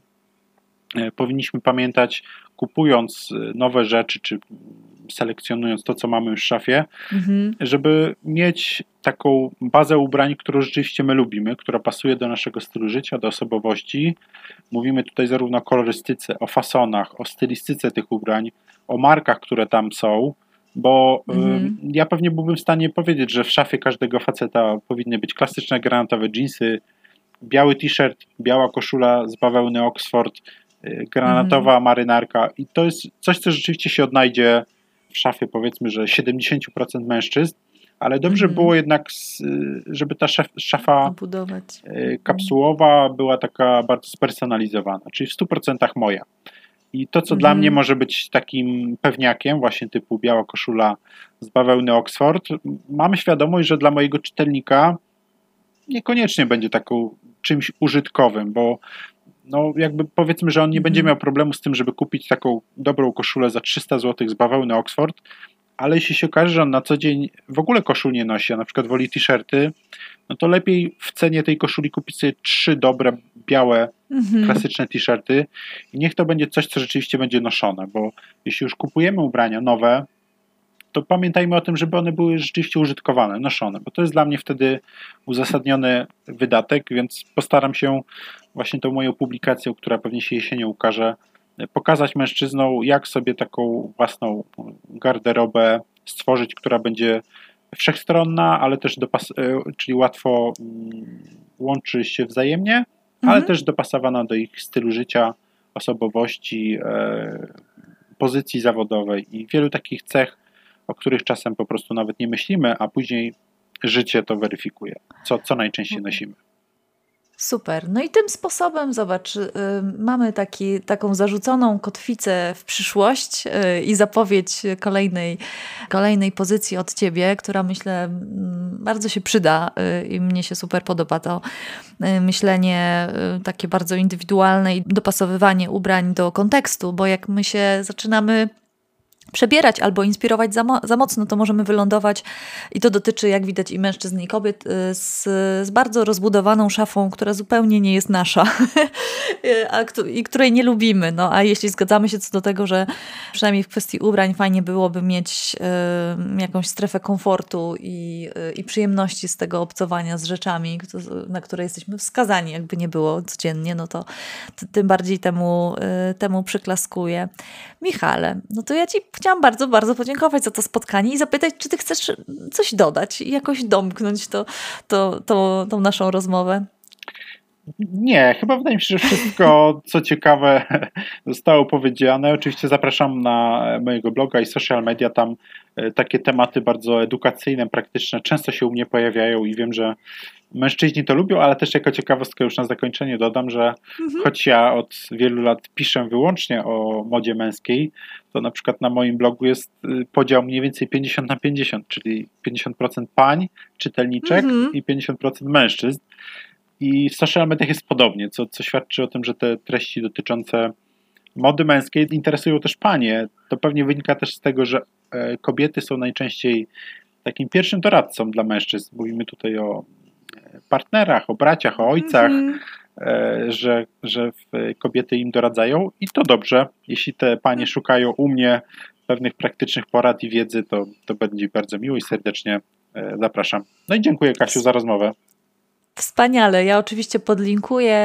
e, powinniśmy pamiętać, kupując e, nowe rzeczy, czy selekcjonując to, co mamy w szafie, mhm. żeby mieć taką bazę ubrań, którą rzeczywiście my lubimy, która pasuje do naszego stylu życia, do osobowości. Mówimy tutaj zarówno o kolorystyce, o fasonach, o stylistyce tych ubrań, o markach, które tam są, bo mhm. ja pewnie byłbym w stanie powiedzieć, że w szafie każdego faceta powinny być klasyczne granatowe jeansy, biały t-shirt, biała koszula z bawełny Oxford, y, granatowa mhm. marynarka i to jest coś, co rzeczywiście się odnajdzie w szafie powiedzmy, że 70% mężczyzn, ale dobrze mhm. było jednak, żeby ta szafa Obudować. Y, kapsułowa była taka bardzo spersonalizowana, czyli w 100% moja. I to, co dla mnie mhm. może być takim pewniakiem, właśnie typu biała koszula z bawełny Oxford, mam świadomość, że dla mojego czytelnika niekoniecznie będzie taką czymś użytkowym, bo no jakby powiedzmy, że on nie będzie mhm. miał problemu z tym, żeby kupić taką dobrą koszulę za 300 zł z bawełny Oxford, ale jeśli się okaże, że on na co dzień w ogóle koszul nie nosi, a na przykład woli t-shirty, no to lepiej w cenie tej koszuli kupić sobie trzy dobre, białe, mhm. klasyczne t-shirty i niech to będzie coś, co rzeczywiście będzie noszone, bo jeśli już kupujemy ubrania nowe, to pamiętajmy o tym, żeby one były rzeczywiście użytkowane, noszone, bo to jest dla mnie wtedy uzasadniony wydatek, więc postaram się właśnie tą moją publikacją, która pewnie się jesienią ukaże, pokazać mężczyznom, jak sobie taką własną garderobę stworzyć, która będzie wszechstronna, ale też e, czyli łatwo mm, łączy się wzajemnie, mhm. ale też dopasowana do ich stylu życia, osobowości, e, pozycji zawodowej i wielu takich cech, o których czasem po prostu nawet nie myślimy, a później życie to weryfikuje, co, co najczęściej mhm. nosimy. Super. No i tym sposobem, zobacz, y, mamy taki, taką zarzuconą kotwicę w przyszłość y, i zapowiedź kolejnej, kolejnej pozycji od ciebie, która myślę bardzo się przyda y, i mnie się super podoba to myślenie takie bardzo indywidualne i dopasowywanie ubrań do kontekstu, bo jak my się zaczynamy przebierać albo inspirować za, mo za, mocno, to możemy wylądować, i to dotyczy, jak widać, i mężczyzn, i kobiet, y, z, z bardzo rozbudowaną szafą, która zupełnie nie jest nasza a, i której nie lubimy. No, a jeśli zgadzamy się co do tego, że przynajmniej w kwestii ubrań fajnie byłoby mieć y, jakąś strefę komfortu i, y, i przyjemności z tego obcowania z rzeczami, na które jesteśmy wskazani, jakby nie było codziennie, no to, to tym bardziej temu, y, temu przyklaskuję. Michale, no to ja Ci chciałam bardzo, bardzo podziękować za to spotkanie i zapytać, czy ty chcesz coś dodać i jakoś domknąć to, to, to, tą naszą rozmowę. Nie, chyba wydaje mi się, że wszystko, co ciekawe, zostało powiedziane. Oczywiście zapraszam na mojego bloga i social media. Tam e, takie tematy bardzo edukacyjne, praktyczne często się u mnie pojawiają i wiem, że mężczyźni to lubią, ale też jako ciekawostkę już na zakończenie dodam, że mhm. choć ja od wielu lat piszę wyłącznie o modzie męskiej, to na przykład na moim blogu jest y, podział mniej więcej 50 na 50, czyli 50% pań, czytelniczek mhm. i 50% mężczyzn. I w social mediach jest podobnie, co, co świadczy o tym, że te treści dotyczące mody męskiej interesują też panie. To pewnie wynika też z tego, że e, kobiety są najczęściej takim pierwszym doradcą dla mężczyzn. Mówimy tutaj o partnerach, o braciach, o ojcach, mm -hmm. że, że kobiety im doradzają i to dobrze. Jeśli te panie szukają u mnie pewnych praktycznych porad i wiedzy, to, to będzie bardzo miło i serdecznie e, zapraszam. No i dziękuję Kasiu za rozmowę. Wspaniale. Ja oczywiście podlinkuję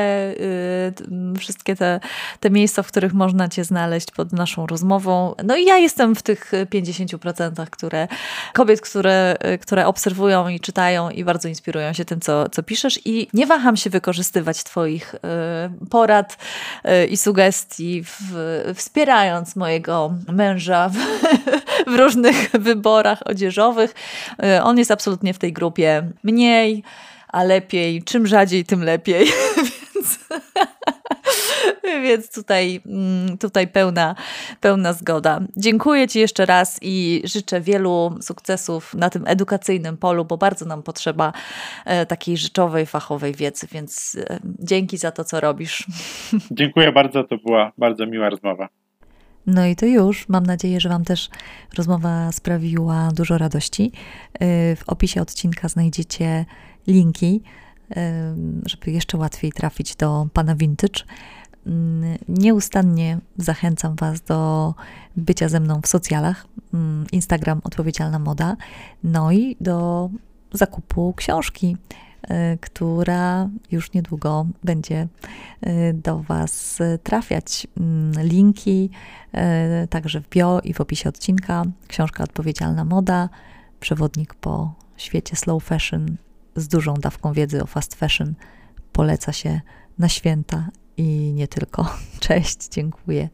y, wszystkie te, te miejsca, w których można Cię znaleźć pod naszą rozmową. No i ja jestem w tych 50%, które, kobiet, które, które obserwują i czytają i bardzo inspirują się tym, co, co piszesz. I nie waham się wykorzystywać Twoich y, porad y, i sugestii, w, wspierając mojego męża w, w różnych wyborach odzieżowych. On jest absolutnie w tej grupie mniej a lepiej, czym rzadziej, tym lepiej. Więc, więc tutaj, mm, tutaj pełna, pełna zgoda. Dziękuję Ci jeszcze raz i życzę wielu sukcesów na tym edukacyjnym polu, bo bardzo nam potrzeba e, takiej rzeczowej, fachowej wiedzy, więc e, dzięki za to, co robisz. Dziękuję bardzo, to była bardzo miła rozmowa. No i to już. Mam nadzieję, że Wam też rozmowa sprawiła dużo radości. E, w opisie odcinka znajdziecie linki, żeby jeszcze łatwiej trafić do pana Vintage. Mm, nieustannie zachęcam Was do bycia ze mną w socjalach. Mm, Instagram Odpowiedzialna Moda. No i do zakupu książki, y, która już niedługo będzie y, do Was trafiać. Mm, linki y, także w bio i w opisie odcinka. Książka Odpowiedzialna Moda, przewodnik po świecie slow fashion z dużą dawką wiedzy o fast fashion poleca się na święta i nie tylko. Cześć, dziękuję.